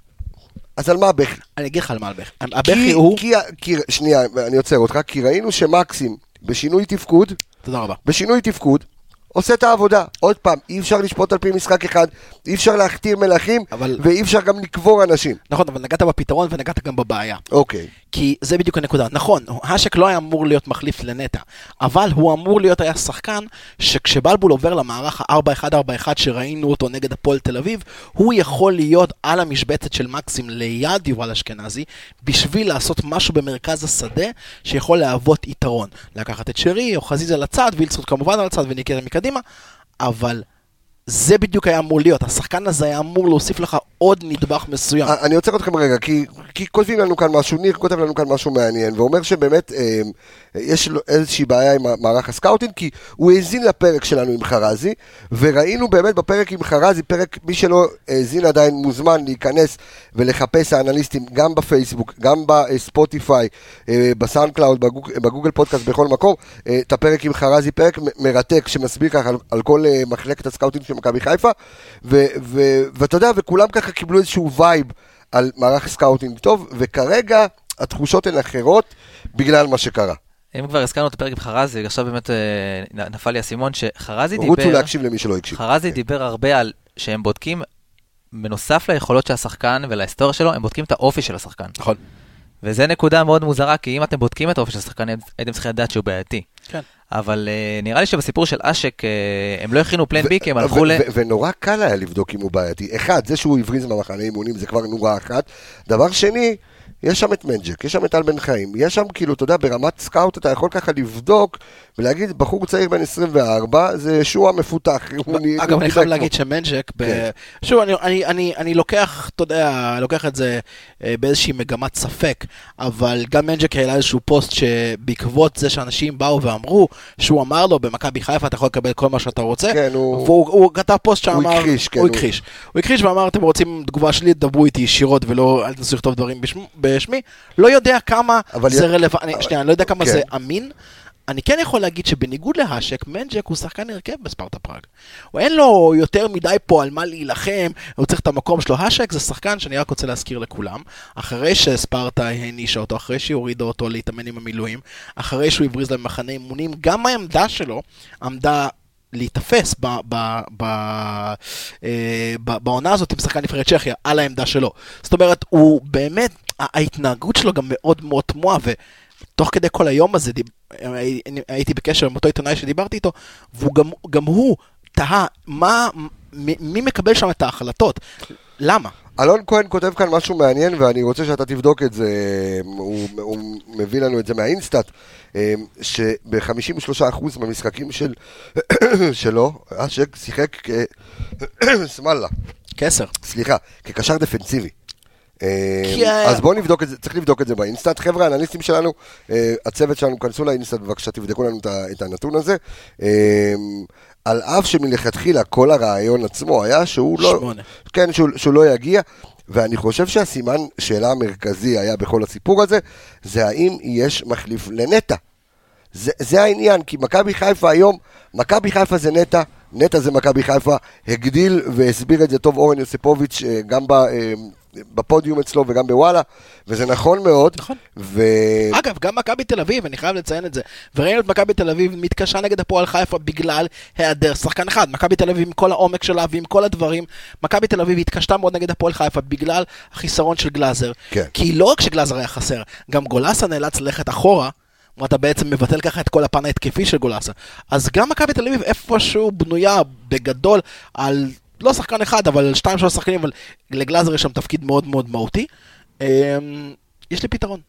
אז על מה הבכי? אני אגיד לך על מה הבכי. כי, הבכי הוא... כי, כי, שנייה, אני עוצר אותך, כי ראינו שמקסים בשינוי תפקוד, תודה רבה. בשינוי תפקוד, עושה את העבודה. עוד פעם, אי אפשר לשפוט על פי משחק אחד, אי אפשר להכתיר מלכים, אבל- ואי אפשר גם לקבור אנשים. נכון, אבל נגעת בפתרון ונגעת גם בבעיה. אוקיי. כי זה בדיוק הנקודה. נכון, האשק לא היה אמור להיות מחליף לנטע, אבל הוא אמור להיות היה שחקן שכשבלבול עובר למערך ה-4-1-4-1 שראינו אותו נגד הפועל תל אביב, הוא יכול להיות על המשבצת של מקסים ליד יובל אשכנזי, בשביל לעשות משהו במרכז השדה שיכול להוות יתרון. לקחת את שרי או חזיזה לצד, וילצחוט כמובן על הצד וניקטה מקדימה, אבל... זה בדיוק היה אמור להיות, השחקן הזה היה אמור להוסיף לך עוד נדבך מסוים. אני עוצר אתכם רגע, כי, כי כותבים לנו כאן משהו, ניר כותב לנו כאן משהו מעניין, ואומר שבאמת אה, יש לו איזושהי בעיה עם מערך ה scouting, כי הוא האזין לפרק שלנו עם חרזי, וראינו באמת בפרק עם חרזי, פרק, מי שלא האזין עדיין מוזמן להיכנס ולחפש האנליסטים גם בפייסבוק, גם ב Spotify, אה, ב SoundCloud, בגוג, ב Google Podcast, בכל מקום, אה, את הפרק עם חרזי, פרק מרתק שמסביר ככה על, על כל אה, מחלקת ה scouting של מכבי חיפה, ואתה יודע, וכולם ככה קיבלו איזשהו vibe על מערך scouting טוב, וכרגע התחושות הן אחרות בגלל מה שקרה. אם כבר הזכרנו את הפרק עם חרזי, עכשיו באמת אה, נפל לי האסימון שחרזי, רוצו, דיבר, להקשיב למי שלא הקשיב. חרזי דיבר הרבה על שהם בודקים, בנוסף ליכולות של השחקן ולהיסטוריה שלו, הם בודקים את האופי של השחקן. נכון. וזה נקודה מאוד מוזרה, כי אם אתם בודקים את האופי של השחקן, הייתם צריכים לדעת שהוא בעייתי. כן. אבל אה, נראה לי שבסיפור של האשק, אה, הם לא הכינו plan B, כי הם הלכו ל... ונורא קל היה לבדוק אם הוא בעייתי. אחד, זה שהוא הבריז במחנה אימונים זה כבר נורה אחת. דבר שני, יש שם את מנג'ק, יש שם את טל בן חיים, יש שם כאילו, אתה יודע, ברמת scout אתה יכול ככה לבדוק ולהגיד, בחור צעיר בן 24, זה שועה מפותח. אגב, אני חייב להגיד שמנג'ק, כן. שוב, אני- לוקח, אתה יודע, לוקח את זה אה, באיזושהי מגמת ספק, אבל גם מנג'ק העלה איזשהו פוסט שבעקבות זה שאנשים באו ואמרו, שהוא אמר לו, במכבי חיפה אתה יכול לקבל כל מה שאתה רוצה, כן, הוא- והוא הוא כתב פוסט שאמר, כן, הוא הכחיש, הוא הכחיש ואמר, אתם רוצים תגובה שלי, דברו איתי ישירות ולא, אל תנסו לכתוב דברים בשמי- בשמי, לא יודע כמה זה י- רלוונטי, אבל- שנייה, אני לא יודע כמה כן. זה אמין. אני כן יכול להגיד שבניגוד להאשק, מנג'ק הוא שחקן הרכב בספרטה פראג. הוא אין לו יותר מדי פה על מה להילחם, הוא צריך את המקום שלו. השק זה שחקן שאני רק רוצה להזכיר לכולם, אחרי שספרטה הענישה אותו, אחרי שהיא הורידה אותו להתאמן עם המילואים, אחרי שהוא הבריז להם מחנה אימונים, גם העמדה שלו עמדה להיתפס אה, בעונה הזאת עם שחקן נבחרת צ'כיה, על העמדה שלו. זאת אומרת, הוא באמת, ההתנהגות שלו גם מאוד מאוד תמוהה, ותוך כדי כל היום הזה, הייתי בקשר עם אותו עיתונאי שדיברתי איתו, והוא גם, הוא תהה, מה, מי מקבל שם את ההחלטות? למה? אלון כהן כותב כאן משהו מעניין, ואני רוצה שאתה תבדוק את זה, הוא, הוא מביא לנו את זה מהאינסטאט, שב-53% מהמשחקים של, שלו, אשק שיחק כ... שמאללה, כסר. סליחה, כקשר דפנסיבי. כי ה- אז בואו נבדוק את זה, צריך לבדוק את זה באינסטאט. חבר'ה, האנליסטים שלנו, אה, הצוות שלנו, כנסו לאינסטאט בבקשה, תבדקו לנו את הנתון הזה. על אף שמלכתחילה כל הרעיון עצמו היה שהוא לא... שמונה. כן, שהוא, שהוא לא יגיע, ואני חושב שהסימן שאלה המרכזי היה בכל הסיפור הזה, זה האם יש מחליף לנטע. זה, זה העניין, כי מכבי חיפה היום, מכבי חיפה זה נטע, נטע זה מכבי חיפה, הגדיל והסביר את זה טוב אורן יוסיפוביץ' אה, גם ב, אה, בפודיום אצלו וגם בוואלה, וזה נכון מאוד. נכון. ו... אגב, גם מכבי תל אביב, אני חייב לציין את זה. וראינו את מכבי תל אביב מתקשה נגד הפועל חיפה בגלל היעדר שחקן אחד. מכבי תל אביב עם כל העומק שלה ועם כל הדברים, מכבי תל אביב התקשתה מאוד נגד הפועל חיפה בגלל החיסרון של גלאזר. כן. כי לא רק שגלאזר היה חסר, גם גולסה נאלץ ללכת אחורה. ואתה בעצם מבטל ככה את כל הפן ההתקפי של גולסה. אז גם מכבי תל אביב איפשהו בנויה בגדול על, לא שחקן אחד, אבל שתיים שלוש שחקנים, אבל לגלאזר יש שם תפקיד מאוד מאוד מהותי. אמ, יש לי פתרון.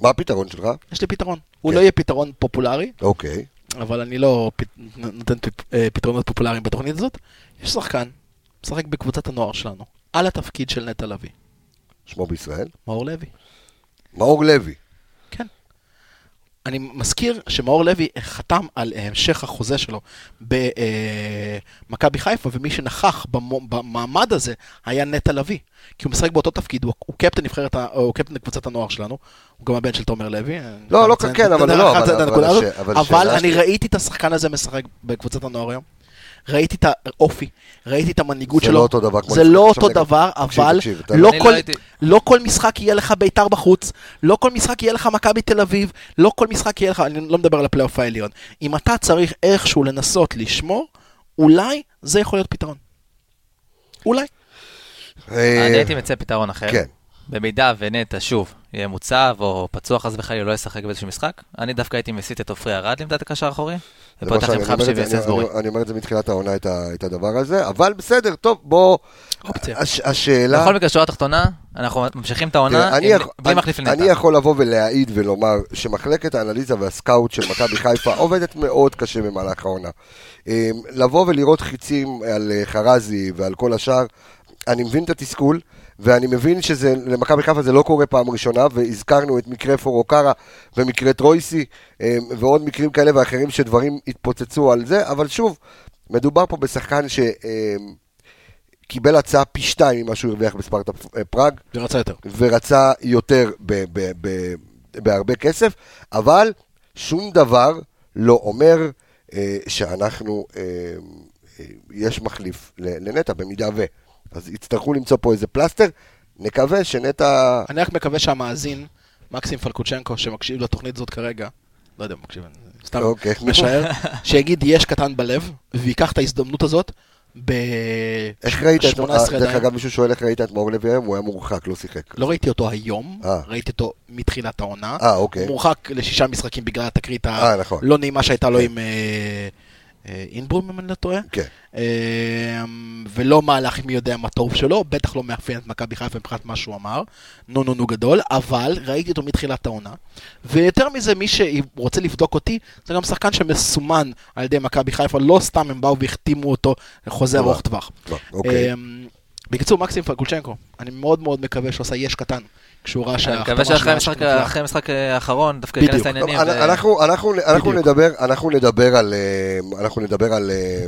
מה הפתרון שלך? יש לי פתרון. הוא כן. לא יהיה פתרון פופולרי, אוקיי. אבל אני לא פ... נותן. אה, פתרונות פופולריים בתוכנית הזאת. יש שחקן, משחק בקבוצת הנוער שלנו, על התפקיד של נטע לביא, שמו בישראל? מאור לוי. מאור לוי. אני מזכיר שמאור לוי חתם על המשך החוזה שלו במכבי חיפה, ומי שנכח במעמד הזה היה נטע לביא. כי הוא משחק באותו תפקיד, הוא, הוא קפטן נבחרת, הוא קפטן קבוצת הנוער שלנו, הוא גם הבן של תומר לוי. לא, לא, אני כן, אבל לא, אבל- אני ראיתי את השחקן הזה משחק בקבוצת הנוער היום. ראיתי את האופי, ראיתי את המנהיגות זה שלו. לא אותו דבר זה לא אותו נגד- דבר, תקשיב, אבל תקשיב, לא לא כל- הייתי- לא כל משחק יהיה לך בית"ר בחוץ, לא כל משחק יהיה לך מכבי תל אביב, לא כל משחק יהיה לך, אני לא מדבר על הפלייאוף העליון. אם אתה צריך איכשהו לנסות לשמור, אולי זה יכול להיות פתרון. אולי. אה, אני הייתי מציע פתרון אחר. כן. במידה ונטע שוב יהיה מוצב או פצוע חס וחלילה לא ישחק באיזשהו משחק, אני דווקא הייתי מסיט את עופרי ארד לעמדת הקשר האחורי, ופותח עם חבשי ויוסף אני-. אני- אני אומר את זה מתחילת העונה, את הדבר הזה, אבל בסדר, טוב, בוא... אופציה. הש- השאלה... בכל מקרה, שורה תחתונה, אנחנו ממשיכים את העונה אני בלי אני- מחליף אני לנטע. יכול לבוא ולהעיד ולומר שמחלקת האנליזה והסקאוט של מכבי חיפה עובדת מאוד קשה במהלך העונה. אה, לבוא ולראות חיצים על אה, חרזי ועל כל השאר, אני מבין את התסכול, ואני מבין שזה, למכבי חיפה זה לא קורה פעם ראשונה, והזכרנו את מקרה פורוקרה ומקרה טרויסי, אה, ועוד מקרים כאלה ואחרים שדברים התפוצצו על זה, אבל שוב, מדובר פה בשחקן ש... אה, קיבל הצעה פי שתיים ממה שהוא הרוויח בספרטה אה, פראג, זה רצה יותר. ורצה יותר ב- ב- ב- בהרבה כסף, אבל שום דבר לא אומר אה, שאנחנו, אה, אה, יש מחליף לנטע, במידה ו... אז יצטרכו למצוא פה איזה פלסטר, נקווה שנטע... אני רק מקווה שהמאזין, מקסים פלקוצ'נקו, שמקשיב לתוכנית הזאת כרגע, לא יודע, מקשיב, סתם אוקיי. משער, שיגיד יש קטן בלב, וייקח את ההזדמנות הזאת, ב... איך ראית את... 18 דרך. אגב, מישהו שואל איך ראית את מאור לוי היום, הוא היה מורחק, לא שיחק. לא ראיתי אותו היום, אה. ראיתי אותו מתחילת העונה. אה, אוקיי. מורחק לשישה משחקים בגלל התקרית אה, נכון. הלא נעימה שהייתה לו כן. עם אה, אה, אינברום, אם אני לא טועה. כן. אה, ולא מהלך מי יודע מה טוב שלו, בטח לא מאפיין את מכבי חיפה מבחינת מה שהוא אמר. נו נו נו גדול, אבל ראיתי אותו מתחילת העונה. ויותר מזה, מי שרוצה לבדוק אותי, זה גם שחקן שמסומן על ידי מכבי חיפה, לא סתם הם באו והחתימו אותו לחוזה. ארוך טווח. אוקיי. אמ, בקיצור, מקסים פגולצ'נקו, אני מאוד מאוד מקווה שהוא עשה יש קטן, כשהוא ראה אני שההחתמה מקווה שאחרי המשחק- המשחק האחרון דווקא. ייכנס לעניינים. ו- אנחנו, אנחנו, אנחנו, בדיוק. נדבר, אנחנו נדבר על, אה, אנחנו נדבר על, אה,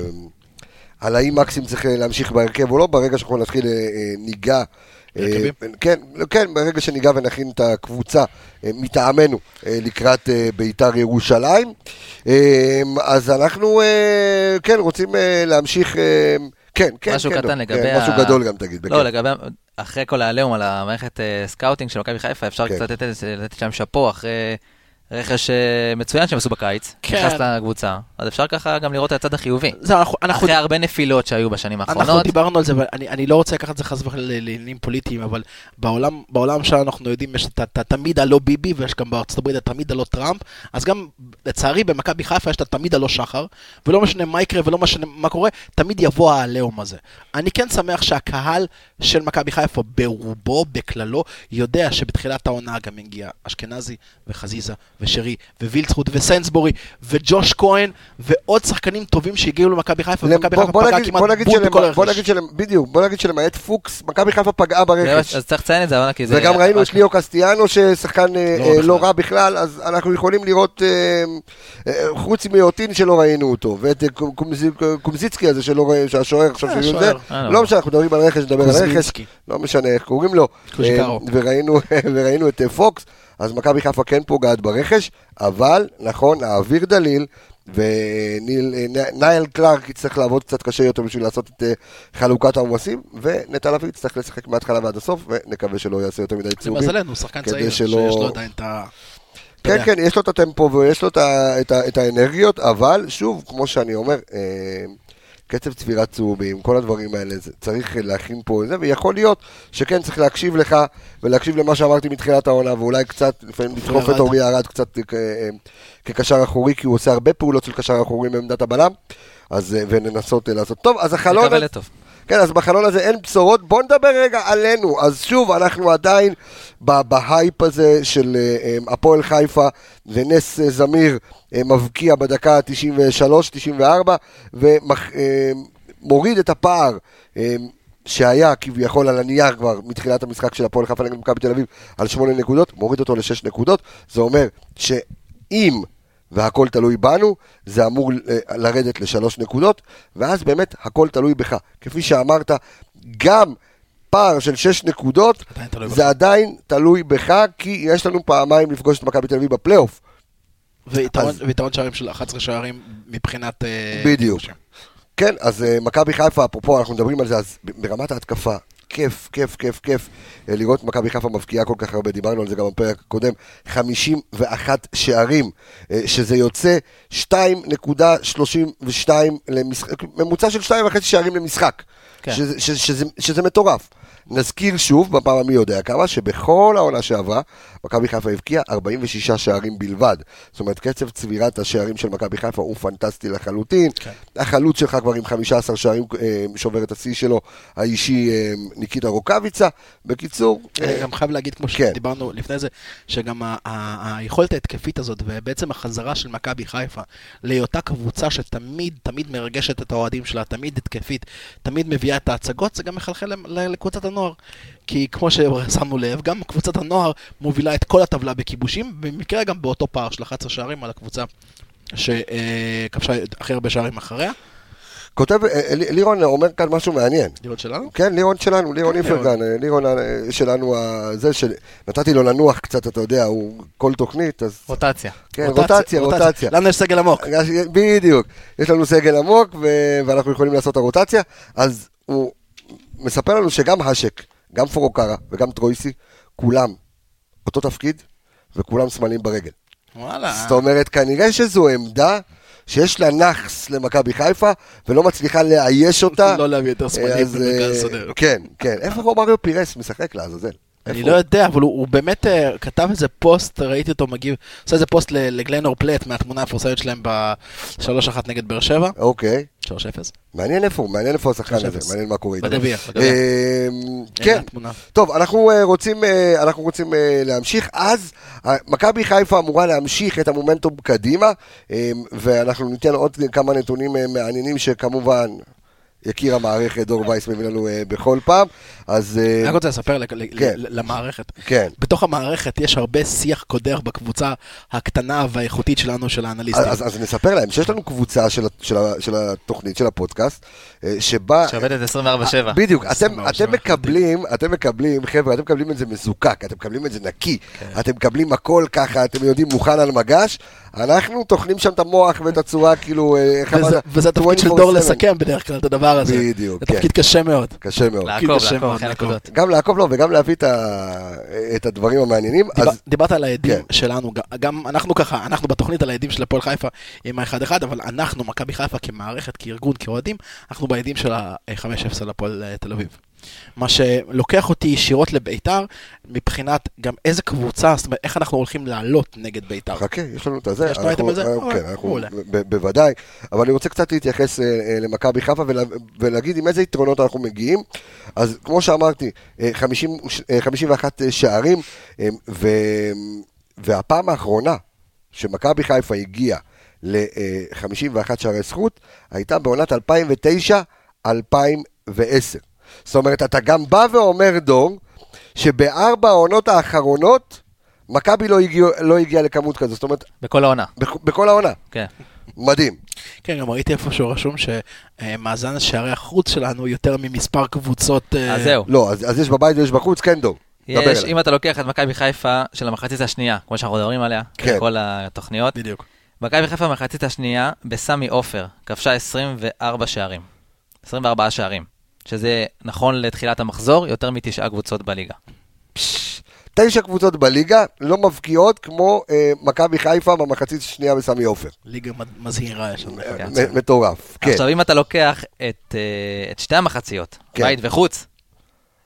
על האם מקסים צריך אה, להמשיך בהרכב או לא, ברגע שאנחנו נתחיל אה, אה, ניגע. אה, הרכבים? כן, כן, ברגע שניגע ונכין את הקבוצה אה, מטעמנו אה, לקראת אה, ביתר ירושלים. אה, אז אנחנו, אה, כן, רוצים אה, להמשיך, אה, כן, כן, משהו כן, קטן לא, לגבי כן, משהו ה- גדול גם תגיד. לא, בכיף. לגבי, אחרי כל העליהום על המערכת אה, scouting של מכבי חיפה, אפשר כן. קצת לתת לתת שם שאפו אחרי רכש אה, מצוין שהם עשו בקיץ, כן. נכנס לקבוצה, אז אפשר ככה גם לראות את הצד החיובי. זהו, אנחנו- אנחנו אחרי הרבה נפילות שהיו בשנים אנחנו האחרונות, דיברנו על זה, ואני אני לא רוצה לקחת את זה חס וחלילה לעניינים פוליטיים, אבל בעולם, בעולם שלנו אנחנו יודעים, יש את התמיד הלא ביבי, ויש גם בארצות הברית התמיד הלא טראמפ, אז גם, לצערי, במכבי חיפה יש את התמיד הלא שחר, ולא משנה מה יקרה ולא משנה מה קורה, תמיד יבוא העליהום הזה. אני כן שמח שהקהל של מכבי חיפה, ברובו, בכללו, יודע שבתחילת העונה גם הגיע אשכנזי, וחזיזה, ושרי, ווילצחוט, וסנסבורי, וג'וש כהן, ועוד שחקנים טובים שהגיעו למכבי חיפה, ומכבי בוא- חיפה בוא פגעה כמעט בוא בול בכל בוא הרכש. נגיד שלמ- בדיוק, בוא נגיד שלמעט פוקס, מכבי חיפה פגעה ברכש. אז צריך לציין את זה, אבל כי זה... וגם ראינו את אשכרה- ליאו קסטיאנו ששחקן אה, לא אה. לא רע בכלל, אז אנחנו יכולים לראות, אה, חוץ מיוטין שלא ראינו אותו, ואת קומ- קומזי- קומזיצקי הזה שלא ראינו, שהשוער עכשיו שיהיו זה, לא. לא משנה, אנחנו מדברים על רכש, נדבר על רכש. לא משנה איך קוראים לו, וראינו וראינו את פוקס, אז מכבי חיפה כן פוגעת ברכש, אבל נכון, האוויר דליל. ונייל קלארק יצטרך לעבוד קצת קשה יותר בשביל לעשות את אה, חלוקת העומסים, ונטע לביא יצטרך לשחק מההתחלה ועד הסוף, ונקווה שלא יעשה יותר מדי צהובים. למזלנו, הוא שחקן צעיר, שלא- שיש לו עדיין את ה... כן. כן, יש לו את הטמפו ויש לו את, ה, את, ה, את האנרגיות, אבל שוב, כמו שאני אומר, אה, קצב צבירת צהובים, כל הדברים האלה, זה, צריך להכין פה את זה, ויכול להיות שכן צריך להקשיב לך ולהקשיב למה שאמרתי מתחילת העונה, ואולי קצת, לפעמים לדחוף. את אורי ארד קצת כ- אה, כקשר אחורי, כי הוא עושה הרבה פעולות של קשר אחורי מעמדת הבלם, אז, אה, וננסה אה, לעשות. טוב, אז החלון... כן, אז בחלון הזה אין בשורות. בואו נדבר רגע עלינו. אז שוב, אנחנו עדיין בהייפ הזה של אה, אה, הפועל חיפה, ונס אה, זמיר מבקיע בדקה ה-93-94, ומוריד את הפער. שהיה כביכול על הנייר כבר מתחילת המשחק של הפועל חיפה נגד מכבי תל אביב על שמונה נקודות, מוריד אותו לשש נקודות, זה אומר שאם והכל תלוי בנו, זה אמור אה, לרדת לשלוש נקודות, ואז באמת הכל תלוי בך. כפי שאמרת, גם פער של שש נקודות, עדיין זה בך. עדיין תלוי בך, כי יש לנו פעמיים לפגוש את מכבי תל אביב בפלייאוף. ויתרון אז- שערים של 11 שערים מבחינת... אה, בדיוק. כן, אז uh, מכבי חיפה, אפרופו, אנחנו מדברים על זה, אז ברמת ההתקפה, כיף, כיף, כיף, כיף uh, לראות את מכבי חיפה מבקיעה כל כך הרבה, דיברנו על זה גם בפרק הקודם, 51 שערים, uh, שזה יוצא 2.32 למשחק, ממוצע של 2.5 שערים למשחק, כן. שזה, שזה, שזה, שזה מטורף. נזכיר שוב, בפעם המי יודע כמה, שבכל העונה שעברה, מכבי חיפה הבקיעה 46 שערים בלבד. זאת אומרת, קצב צבירת השערים של מכבי חיפה הוא פנטסטי לחלוטין. כן. החלוץ שלך כבר עם 15 שערים אה, שובר את השיא שלו, האישי אה, ניקיטה רוקאביצה. בקיצור, אני אה, גם חייב להגיד, כמו כן. שדיברנו לפני זה, שגם ה- ה- היכולת ההתקפית הזאת, ובעצם החזרה של מכבי חיפה להיותה קבוצה שתמיד, תמיד מרגשת את האוהדים שלה, תמיד התקפית, תמיד מביאה את ההצגות, זה גם מחלחל לקבוצת הנוער. כי כמו ששמנו לב, גם קבוצת הנוער מובילה את כל הטבלה בכיבושים, במקרה גם באותו פער של 11 שערים על הקבוצה שכבשה הכי הרבה שערים אחריה. כותב, אה, אה, לירון אומר כאן משהו מעניין. לראות שלנו? כן, לירון שלנו, לירון כן, איפרגן, אה, לירון שלנו, זה שנתתי לו לנוח קצת, אתה יודע, הוא כל תוכנית, אז... רוטציה. כן, רוטציה, רוטציה. לנו יש סגל עמוק. בדיוק, יש לנו סגל עמוק ו- ואנחנו יכולים לעשות את הרוטציה, אז הוא מספר לנו שגם האשק, גם פורוקרה וגם טרויסי, כולם אותו תפקיד וכולם סמלים ברגל. וואלה. זאת אומרת, כנראה שזו עמדה שיש לה נאחס למכבי חיפה, ולא מצליחה לאייש אותה. לא להביא יותר אז, במרכז אה, סודר. כן, כן. איפה רומאריו פירס משחק לעזאזל? אני לא? יודע, אבל הוא באמת אה, כתב איזה פוסט, ראיתי אותו מגיב, עושה איזה פוסט לגלנור פלט מהתמונה המפורסמת שלהם ב-3-1 נגד באר שבע, אוקיי. 3-0. מעניין איפה הוא, מעניין איפה השחקן הזה. מעניין מה קורה איתו. בגביע. אה, הנה כן. טוב, אנחנו אה, רוצים, אנחנו רוצים להמשיך. אז מכבי חיפה אמורה להמשיך את המומנטום קדימה, ואנחנו ניתן עוד כמה נתונים מעניינים שכמובן יקיר המערכת דור וייס מביא לנו אה, בכל פעם. אז אה, אני רק רוצה לספר כן. למערכת. כן. בתוך המערכת יש הרבה שיח קודר בקבוצה הקטנה והאיכותית שלנו, של האנליסטים. אז, נספר להם שיש לנו קבוצה של, התוכנית, של הפודקאסט, אה, שבה... שעובדת 24-7. בדיוק, אתם. מקבלים, אתם מקבלים, חבר'ה, אתם מקבלים את זה מזוקק, אתם מקבלים את זה נקי, אתם מקבלים הכל ככה, אתם יודעים, מוכן על מגש, אנחנו טוחנים שם את המוח ואת הצורה, כאילו, איך וזה- אמרת? וזה התפקיד של דור 24/7. לסכם בדרך כלל את הדבר הזה. בדיוק, זה כן. תפקיד קשה מאוד. קשה מאוד. לעקוב, לעקוב אחרי לעקוב. נקודות. גם לעקוב לו וגם להביא את, הדברים המעניינים. דיברת על העדים כן. שלנו, גם- אנחנו ככה, אנחנו בתוכנית על העדים של הפועל חיפה עם ה-1-1, אבל אנחנו, מכבי חיפה כמערכת, כארגון, כאוהדים, אנחנו בעדים של ה-5-0 על הפועל אה, תל אביב. מה שלוקח אותי ישירות לביתר, מבחינת גם איזה קבוצה, זאת אומרת, איך אנחנו הולכים לעלות נגד ביתר. חכה, יש לנו את הזה. יש לנו אייטם על זה? כן, אנחנו, בוודאי. אבל אני רוצה קצת להתייחס אה, למכבי חיפה ולה- ולהגיד עם איזה יתרונות אנחנו מגיעים. אז כמו שאמרתי, אה, 50 וש- אה, 51 שערים, והפעם האחרונה שמכבי חיפה הגיעה ל-51 שערי זכות, הייתה בעונת 2009-2010. זאת אומרת, אתה גם בא ואומר, דור, שבארבע העונות האחרונות, מכבי לא הגיע, לא הגיעה לכמות כזו, זאת אומרת, בכל העונה. בכ- בכל העונה. כן. מדהים. כן, גם ראיתי איפשהו רשום שמאזן שערי החוץ שלנו יותר ממספר קבוצות... אה, אז זהו. לא, אז, אז יש בבית ויש בחוץ, כן דור. יש. אם אתה לוקח את מכבי חיפה של המחצית השנייה, כמו שאנחנו מדברים עליה, כן. כל התוכניות, בדיוק. מכבי חיפה במחצית השנייה, בסמי עופר, כבשה 24 שערים. 24 שערים. שזה נכון לתחילת המחזור, יותר מתשעה קבוצות בליגה. תשע קבוצות בליגה לא מבקיעות כמו אה, מכבי חיפה במחצית השנייה בסמי עופר. ליגה מזהירה יש לנו. כן. מ- מטורף, כן. עכשיו, אם אתה לוקח את, אה, את שתי המחציות, כן. בית וחוץ,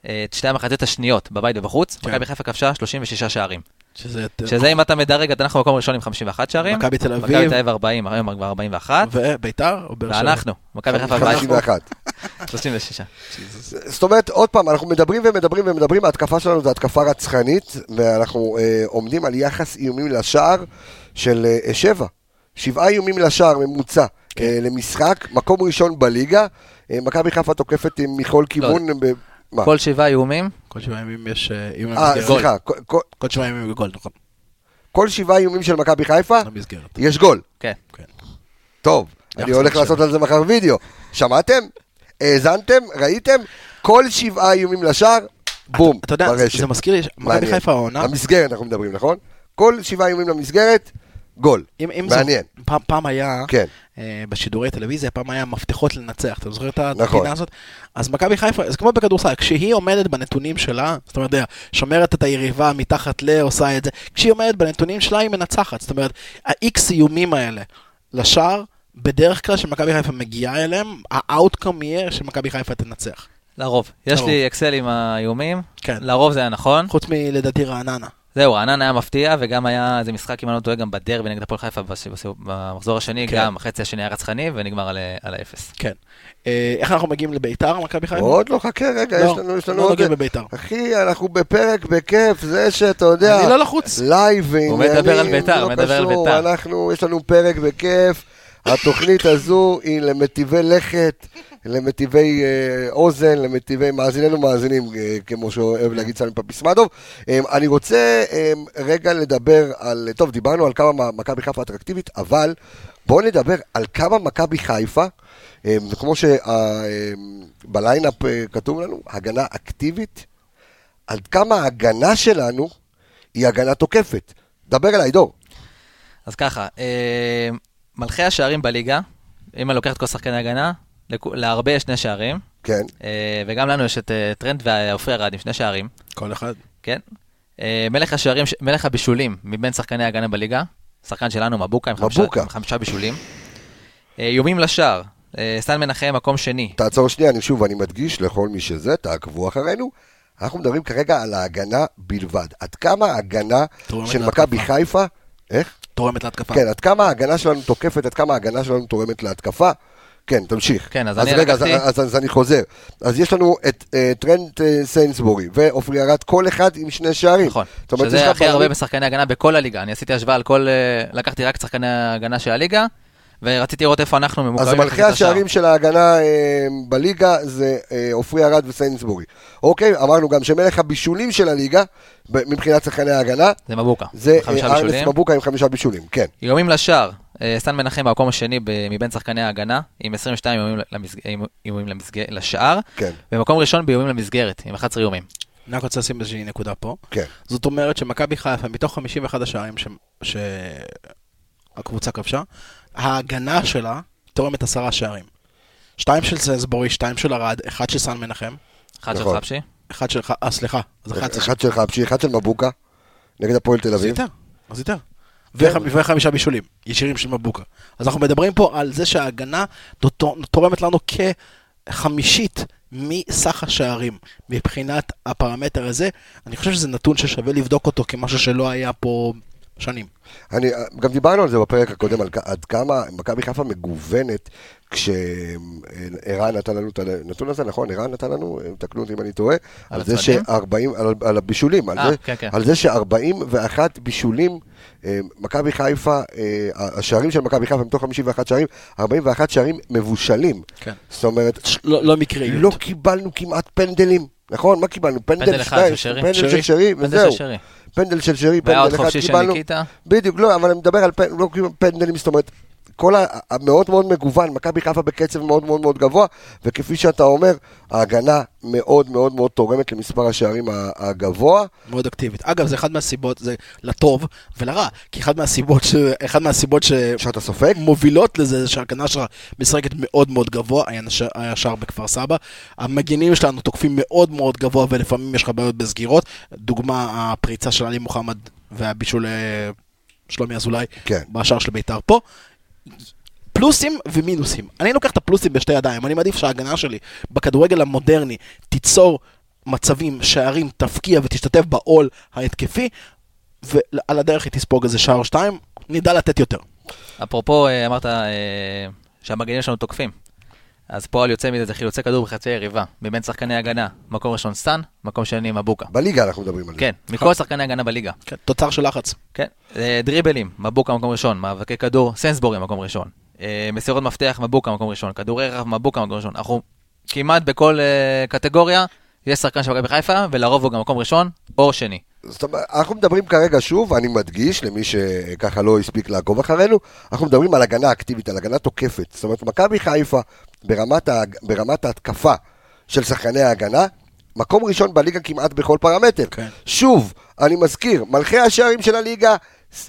אה, את שתי המחציות השניות, בבית ובחוץ, כן. מכבי חיפה כבשה 36 שערים. שזה יותר... שזה אם אתה מדרג, אתה אנחנו במקום ראשון עם 51 שערים. מכבי תל אביב. מכבי תל אביב 40, היום כבר 41. וביתר? ואנחנו, מכבי חיפה 14, 51. 36. זאת אומרת, עוד פעם, אנחנו מדברים ומדברים ומדברים, ההתקפה שלנו זו התקפה רצחנית, ואנחנו אה, עומדים על יחס איומים לשער של אה, שבע. שבעה איומים לשער ממוצע כן. אה, למשחק, מקום ראשון בליגה. אה, מכבי חיפה תוקפת עם מכל כיוון. ב- מה? כל שבעה איומים, כל שבעה ימים יש אה, איום אה. סליחה, כל- שבעה ימים בגול, נכון. כל שבעה איומים של מכבי חיפה, למסגרת. יש גול. כן. טוב, אני הולך. לעשות על זה מחר וידאו. שמעתם? האזנתם? ראיתם? כל שבעה איומים לשער, בום, אתה יודע, ברשת. זה מזכיר לי, מכבי. חיפה העונה, המסגרת אנחנו מדברים, נכון? כל שבעה איומים למסגרת, גול. אם- אם זו- מעניין. פעם- פעם היה, כן. אה, בשידורי טלוויזיה, פעם היה מפתחות לנצח, אתה זוכר את נכון. הפינה הזאת? אז מכבי חיפה, זה כמו בכדורסל, כשהיא עומדת בנתונים שלה, זאת אומרת, שומרת את היריבה מתחת ל, עושה את זה, כשהיא עומדת בנתונים שלה היא מנצחת, זאת אומרת, ה-X איומים האלה לשער, בדרך כלל כשמכבי חיפה מגיעה אליהם, ה-outcome יהיה שמכבי חיפה תנצח. לרוב. יש לרוב. לי אקסל עם האיומים, כן. לרוב זה היה נכון. חוץ מלדעתי רעננה. זהו, רענן היה מפתיע, וגם היה איזה משחק, אם אני לא טועה, גם בדרבי נגד הפועל חיפה במחזור השני, כן. גם החצי השני היה רצחני, ונגמר על- על האפס. כן. אה, איך אנחנו מגיעים לביתר, מכבי חיפה? עוד לא, חכה רגע, לא, יש לנו, יש לנו לא עוד... נוגעים בביתר. אחי, אנחנו בפרק בכיף, זה שאתה יודע... אני לא לחוץ. live ועניינים, הוא מדבר על בית"ר, לא מדבר על בית"ר. אנחנו, יש לנו פרק בכיף. התוכנית הזו היא למטיבי לכת, למטיבי אה, אוזן, למטיבי מאזיננו מאזינים, אה, כמו שאוהב להגיד סמי פפיסמדוב. אה, אני רוצה אה, רגע לדבר על, טוב, דיברנו על כמה מכבי חיפה אטרקטיבית, אבל בואו נדבר על כמה מכבי חיפה, אה, כמו שב line-up כתוב לנו, הגנה אקטיבית, עד כמה ההגנה שלנו היא הגנה תוקפת. דבר אליי, דור. אז ככה, אה, מלכי השערים בליגה, אם אני לוקח את כל שחקני ההגנה, לכו- להרבה יש שני שערים, כן, אה, וגם לנו יש את אה, טרנד ועופרי ארד עם שני שערים, כל אחד. כן? אה, מלך השערים, מלך הבישולים מבין שחקני ההגנה בליגה, שחקן שלנו, מבוקה, עם חמישה- מבוקה. עם חמישה בישולים. איומים לשער, סטן מנחם מקום שני. תעצור שנייה, אני שוב, אני מדגיש לכל מי שזה, תעקבו אחרינו. אנחנו מדברים כרגע על ההגנה בלבד. עד כמה ההגנה של. מכבי חיפה, איך? תורמת להתקפה. כן, עד כמה ההגנה שלנו תוקפת, עד כמה ההגנה שלנו תורמת להתקפה. כן, תמשיך. כן, אז אני רגע, אז, לקחתי- אז, אז אני חוזר. אז יש לנו את uh, טרנט uh, סיינסבורי ועופרי ארד, כל אחד עם שני שערים. נכון, אומרת, שזה הכי הרבה בשחקני הגנה בכל הליגה. אני עשיתי השוואה על כל... אה, לקחתי רק שחקני ההגנה של הליגה, ורציתי לראות איפה אנחנו ממוקמים. אז מלכי. השערים של ההגנה אה, בליגה זה אה, עופרי ארד וסיינסבורי. אוקיי, אמרנו גם שמלך הבישולים של הליגה, ב- מבחינת שחקני ההגנה, זה מבוקה. זה אה, ארנס בישולים. מבוקה עם חמישה בישולים, כן. איומים לשער, אה, סטן מנחם במקום השני ב- מבין שחקני ההגנה, עם 22 איומים למסג- איומים למסג- לשער, כן. במקום ראשון באיומים למסגרת, עם 11 איומים. אני רק רוצה לשים איזושהי נקודה פה. כן. זאת אומרת שמכבי חיפה, מתוך 51 השערים ש- שהקבוצה כבשה, ההגנה שלה תורמת עשרה שערים. שתיים של סנסבורי, שתיים של ארד, אחד של סן מנחם, אחד של נכון. חפשי. אחד של... אה, סליחה, אז אחד של... אחד של חבשי, אחד של מבוקה, נגד הפועל תל אז אביב. יותר, אז יותר. וח- וחמישה בישולים, ישירים של מבוקה. אז אנחנו מדברים פה על זה שההגנה תורמת לנו כחמישית מסך השערים מבחינת הפרמטר הזה. אני חושב שזה נתון ששווה לבדוק אותו כמשהו שלא היה פה שנים. אני, גם דיברנו על זה בפרק הקודם, על עד כמה מכבי חיפה מגוונת, כשערן נתן לנו את הנתון הזה, נכון? ערן נתן לנו, תקנו אותי אם אני טועה, על על זה הצמדים? ש-40, על, על הבישולים, על אה, זה, כן, כן. על זה ש-41 בישולים, אה, מכבי חיפה, אה, השערים של מכבי חיפה מתוך 51 שערים, 41 שערים מבושלים. כן. זאת אומרת, לא, לא מקריות. לא קיבלנו כמעט פנדלים, נכון? מה קיבלנו? פנדל, פנדל אחד של שרי. פנדל. של שרי, וזהו. פנדל של שרי, פנדל אחד חופשי של קיבלנו. ניקיטה. בדיוק, לא, אבל אני מדבר על. לא פנדלים, זאת אומרת, כל המאוד מאוד מגוון, מכבי חיפה בקצב מאוד מאוד מאוד גבוה, וכפי שאתה אומר, ההגנה מאוד מאוד מאוד תורמת למספר השערים הגבוה. מאוד אקטיבית. אגב, זה אחד מהסיבות, זה לטוב ולרע, כי אחד מהסיבות, ש... אחד מהסיבות ש... שאתה סופג? מובילות לזה זה שההגנה שלך משחקת מאוד מאוד גבוה, היה שער בכפר סבא. המגינים שלנו תוקפים מאוד מאוד גבוה ולפעמים יש לך בעיות בסגירות. דוגמה, הפריצה של עלי מוחמד והבישול אה, שלומי אזולאי כן. בשער של בית"ר פה. פלוסים ומינוסים. אני לוקח את הפלוסים בשתי ידיים, אני מעדיף שההגנה שלי בכדורגל המודרני תיצור מצבים, שערים, תפקיע ותשתתף בעול ההתקפי, ועל הדרך היא תספוג איזה שער או שתיים, נדע לתת יותר. אפרופו, אה, אמרת אה, שהמגנים שלנו תוקפים. אז פועל יוצא מזה, זה חילוצי כדור בחצי היריבה. מבין שחקני הגנה, מקום ראשון סטן, מקום שני מבוקה. בליגה אנחנו מדברים על זה. כן, מכל שחקני הגנה בליגה. כן, תוצר של לחץ. כן, אה, דריבלים, מבוקה מקום ראשון, מאבקי כדור, סנסבורי מקום ראשון. אה, מסירות מפתח, מבוקה מקום ראשון. כדורי רחב, מבוקה מקום ראשון. אנחנו כמעט בכל אה, קטגוריה, יש שחקן של מכבי חיפה, ולרוב הוא גם מקום ראשון או שני. זאת אומרת, אנחנו מדברים כרגע שוב, אני מדגיש למי שככה לא הספיק לעקוב אחרינו, אנחנו מדברים על הגנה אקטיבית, על הגנה תוקפת. זאת אומרת, מכבי חיפה ברמת, ה... ברמת ההתקפה של שחקני ההגנה, מקום ראשון בליגה כמעט בכל פרמטר. כן. שוב, אני מזכיר, מלכי השערים של הליגה,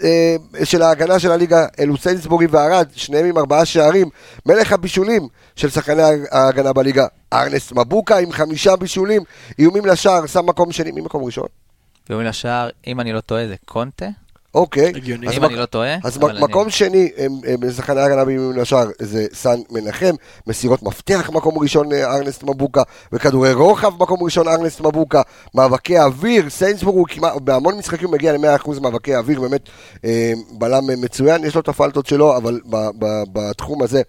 אה, של ההגנה של הליגה, אלו סיינסבורי וערד, שניהם עם ארבעה שערים. מלך הבישולים של שחקני ההגנה בליגה, ארנסט מבוקה עם חמישה בישולים, איומים לשער, שם מקום שני, מי מקום ראשון? ואומרים לשער, אם אני לא טועה, זה קונטה. אוקיי. הגיוני. אז אם מק- אני לא טועה, אז מק- מקום שני, שחקני ההגנה באימון לשער זה סן מנחם, מסירות מפתח מקום ראשון אה, ארנסט מבוקה, וכדורי רוחב מקום ראשון ארנסט מבוקה, מאבקי אוויר, סיינסבורג הוא כמעט, בהמון משחקים מגיע ל-100% מאבקי אוויר, באמת אה, בלם מצוין, יש לו את הפלטות שלו, אבל ב- ב- בתחום הזה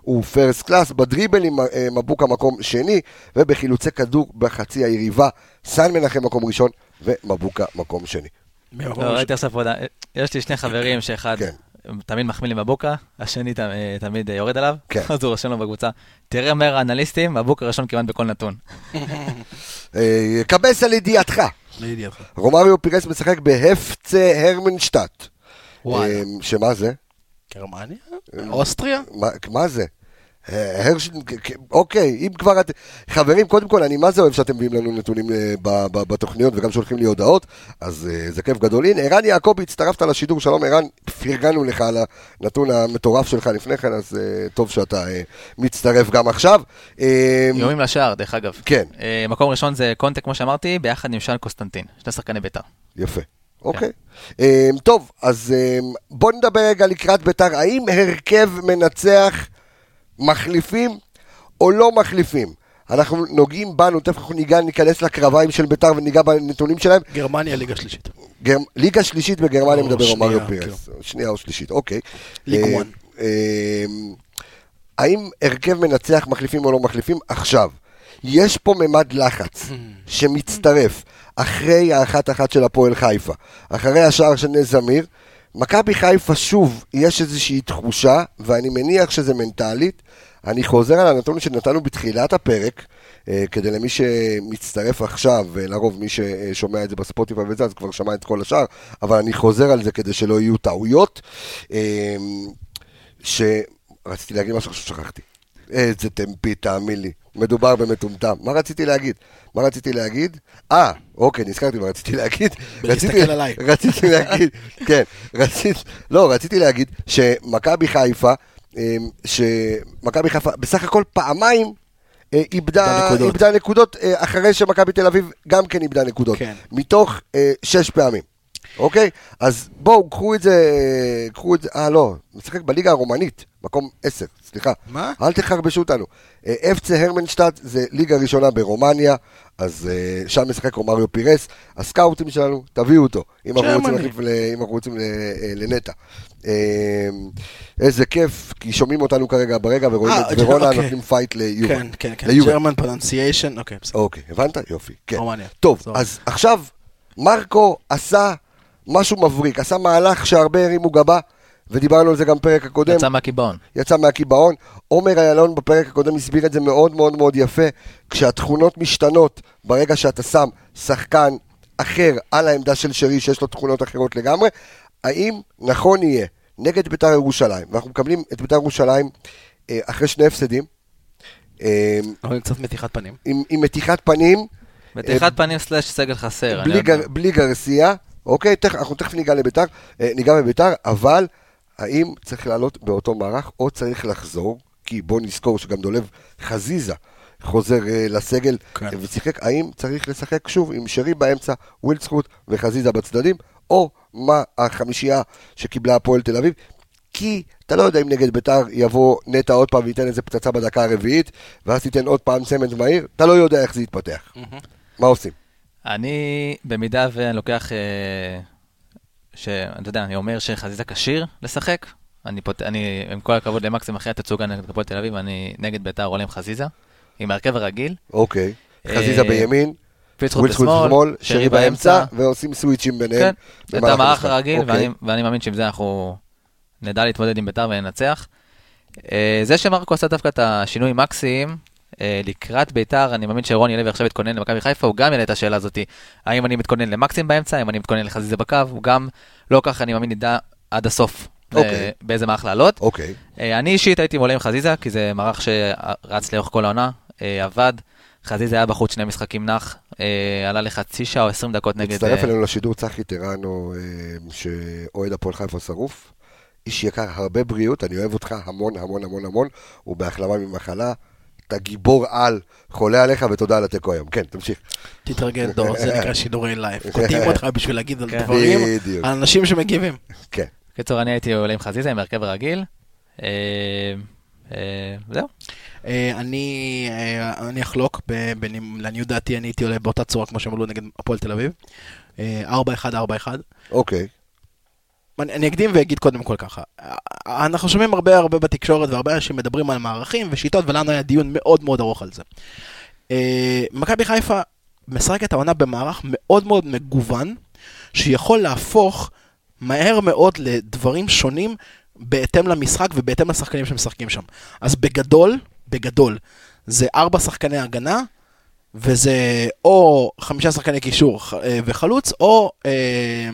הוא פרסט קלאס, בדריבלים אה, מבוקה מקום שני, ובחילוצי כדור בחצי היריבה, סן מנחם מקום ראשון, ומבוקה מקום שני. לא, ראיתי עכשיו עוד... יש לי שני חברים שאחד כן. תמיד מחמיא לי מבוקה, השני אה, תמיד יורד עליו, כן. אז הוא רושם לו בקבוצה. תראה מהר האנליסטים, מבוקה ראשון כמעט בכל נתון. אה, קבס על ידיעתך. לידיעתך. רומריו פירס משחק בהפצה הרמנשטט. וואלה. אה, שמה זה? גרמניה? אוסטריה? מה, מה זה? אה, הרש... כ- כ- אוקיי, אם כבר את... חברים, קודם כל, אני מה זה אוהב שאתם מביאים לנו נתונים אה, בתוכניות וגם שולחים לי הודעות, אז אה, זה כיף גדול. הנה, ערן יעקבי, הצטרפת לשידור, שלום ערן, פרגנו לך על הנתון המטורף שלך לפני כן, אז טוב שאתה מצטרף גם עכשיו. איומים לשער, דרך אגב. כן. מקום ראשון זה קונטה, כמו שאמרתי, ביחד עם שאן קוסטנטין, שני שחקני בית"ר. יפה. אוקיי. Um, טוב, אז um, בוא נדבר רגע לקראת ביתר. האם הרכב מנצח מחליפים או לא מחליפים. אנחנו נוגעים בנו, תכף אנחנו ניגע, ניכנס לקרביים של ביתר וניגע בנתונים שלהם. גרמניה, ליגה שלישית. גר... ליגה שלישית בגרמניה או מדבר אומריו. פירס. שנייה או שלישית, אוקיי. ליג אה. אה, האם הרכב מנצח מחליפים או לא מחליפים? עכשיו, יש פה ממד לחץ שמצטרף אחרי האחת אחת של הפועל חיפה, אחרי השער של נס זמיר. מכבי חיפה שוב, יש איזושהי תחושה, ואני מניח שזה מנטלית. אני חוזר על הנתון שנתנו בתחילת הפרק, אה, כדי למי שמצטרף עכשיו, ולרוב מי ששומע את זה בספוטיפיי וזה, אז כבר שמע את כל השאר, אבל אני חוזר על זה כדי שלא יהיו טעויות. אה, שרציתי להגיד משהו, שכחתי. איזה טמפי, תאמין לי. מדובר במטומטם. מה רציתי להגיד? מה רציתי להגיד? אה, אוקיי, נזכרתי מה רציתי להגיד. רציתי- עליי. רציתי להגיד, כן, רציתי, לא, רציתי להגיד שמכבי חיפה, אמ, שמכבי חיפה בסך הכל פעמיים אה, איבדה איבדה נקודות. איבדה נקודות אה, אחרי שמכבי תל אביב גם כן איבדה נקודות. כן. מתוך אה, שש פעמים. אוקיי? אז בואו, קחו את זה, קחו את זה, אה לא, משחק בליגה הרומנית, מקום עשר, סליחה. מה? אל תחרבשו אותנו. אה, אפצה הרמנשטט זה ליגה ראשונה ברומניה, אז אה, שם משחק רומריו פירס. הסקאוטים שלנו, תביאו אותו, אם אנחנו רוצים. להחליף ל- אם אנחנו רוצים אה, לנטע. איזה כיף, כי שומעים אותנו כרגע ברגע ורואים את ורונה אוקיי. נותנים fight ליובה. כן, כן, כן. German pronunciation, אוקיי, בסדר. אוקיי, הבנת? יופי. כן. רומניה. טוב. אז עכשיו, מרקו עשה משהו מבריק, עשה מהלך שהרבה הרימו גבה, ודיברנו על זה גם בפרק הקודם. יצא מהקיבעון. יצא מהקיבעון. עומר איילון בפרק הקודם הסביר את זה מאוד מאוד מאוד יפה. כשהתכונות משתנות, ברגע שאתה שם שחקן אחר על העמדה של שרי, שיש לו תכונות אחרות לגמרי, האם נכון יהיה נגד בית"ר ירושלים, ואנחנו מקבלים את בית"ר ירושלים אה, אחרי שני הפסדים, אה, רואים קצת מתיחת פנים. עם, עם מתיחת פנים, מתיחת פנים slash סגל חסר. אני בלי, גר, בלי גרסיה, אוקיי? תכף, אנחנו תכף ניגע לביתר, אה, ניגע בביתר, אבל האם צריך לעלות באותו מערך או צריך לחזור? כי בוא נזכור שגם דולב חזיזה חוזר אה, לסגל כן. אה, ושיחק, האם צריך לשחק שוב עם שרי באמצע, ווילדסקוט וחזיזה בצדדים, או מה החמישייה שקיבלה הפועל תל אביב? כי אתה לא יודע אם נגד ביתר יבוא נטע עוד פעם וייתן איזה פצצה בדקה הרביעית, ואז תיתן עוד פעם צמד מהיר, אתה לא יודע איך זה יתפתח. מה עושים? אני, במידה ואני לוקח, אה, שאתה יודע, אני אומר שחזיזה כשיר לשחק, אני, פות... אני עם כל הכבוד למקסים אחרי התצוגה נגד הפועל תל אביב, אני נגד ביתר עולה עם חזיזה, עם ההרכב הרגיל, אוקיי. אה, חזיזה בימין, פיצחוט בשמאל, שרי באמצע, ועושים סוויצ'ים ביניהם. כן, את המערך. הרגיל, אוקיי. ואני, ואני מאמין שעם זה אנחנו נדע להתמודד עם ביתר וננצח. אה, זה שמרקו עשה דווקא את השינוי מקסים, לקראת ביתר, אני מאמין שרוני לוי עכשיו יתכונן למכבי חיפה, הוא גם יעלה את השאלה הזאתי, האם אני מתכונן למקסים באמצע, האם אני מתכונן לחזיזה בקו, הוא גם לא ככה, אני מאמין, נדע עד הסוף אה, אוקיי. באיזה מערך לעלות. אוקיי. אה, אני אישית הייתי עולה עם חזיזה, כי זה מערך שרץ לאורך כל העונה, אה, עבד. חזיזה היה בחוץ שני משחקים נח, אה, עלה לחצי שעה או 20 דקות נגד... מצטרף אה, אלינו לשידור צחי טרנו, אה, שאוהד הפועל חיפה שרוף. איש יקר, הרבה בריאות, אני אוהב אותך המון המון המון המון, ובהחלמה ממחלה. אתה גיבור על, חולה עליך, ותודה על התיקו היום. כן, תמשיך. תתרגל דור, זה נקרא שידורי live. קוטעים אותך בשביל להגיד על. דברים. על אנשים שמגיבים. כן. בקיצור, אני הייתי עולה עם חזיזה, עם הרכב הרגיל. אה, אה, זהו. אה, אני אני אחלוק, לעניות דעתי אני הייתי עולה באותה צורה כמו שהם עלו נגד הפועל תל אביב. אה, 4-1-4-1. אוקיי. אני, אני אקדים ואגיד קודם כל ככה, אנחנו שומעים הרבה הרבה בתקשורת והרבה אנשים מדברים על מערכים ושיטות ולנו היה דיון מאוד מאוד ארוך על זה. אה, מכבי חיפה משחקת העונה במערך מאוד מאוד מגוון, שיכול להפוך מהר מאוד לדברים שונים בהתאם למשחק ובהתאם לשחקנים שמשחקים שם. אז בגדול, בגדול, זה ארבע שחקני הגנה, וזה או חמישה שחקני קישור אה, וחלוץ, או אה,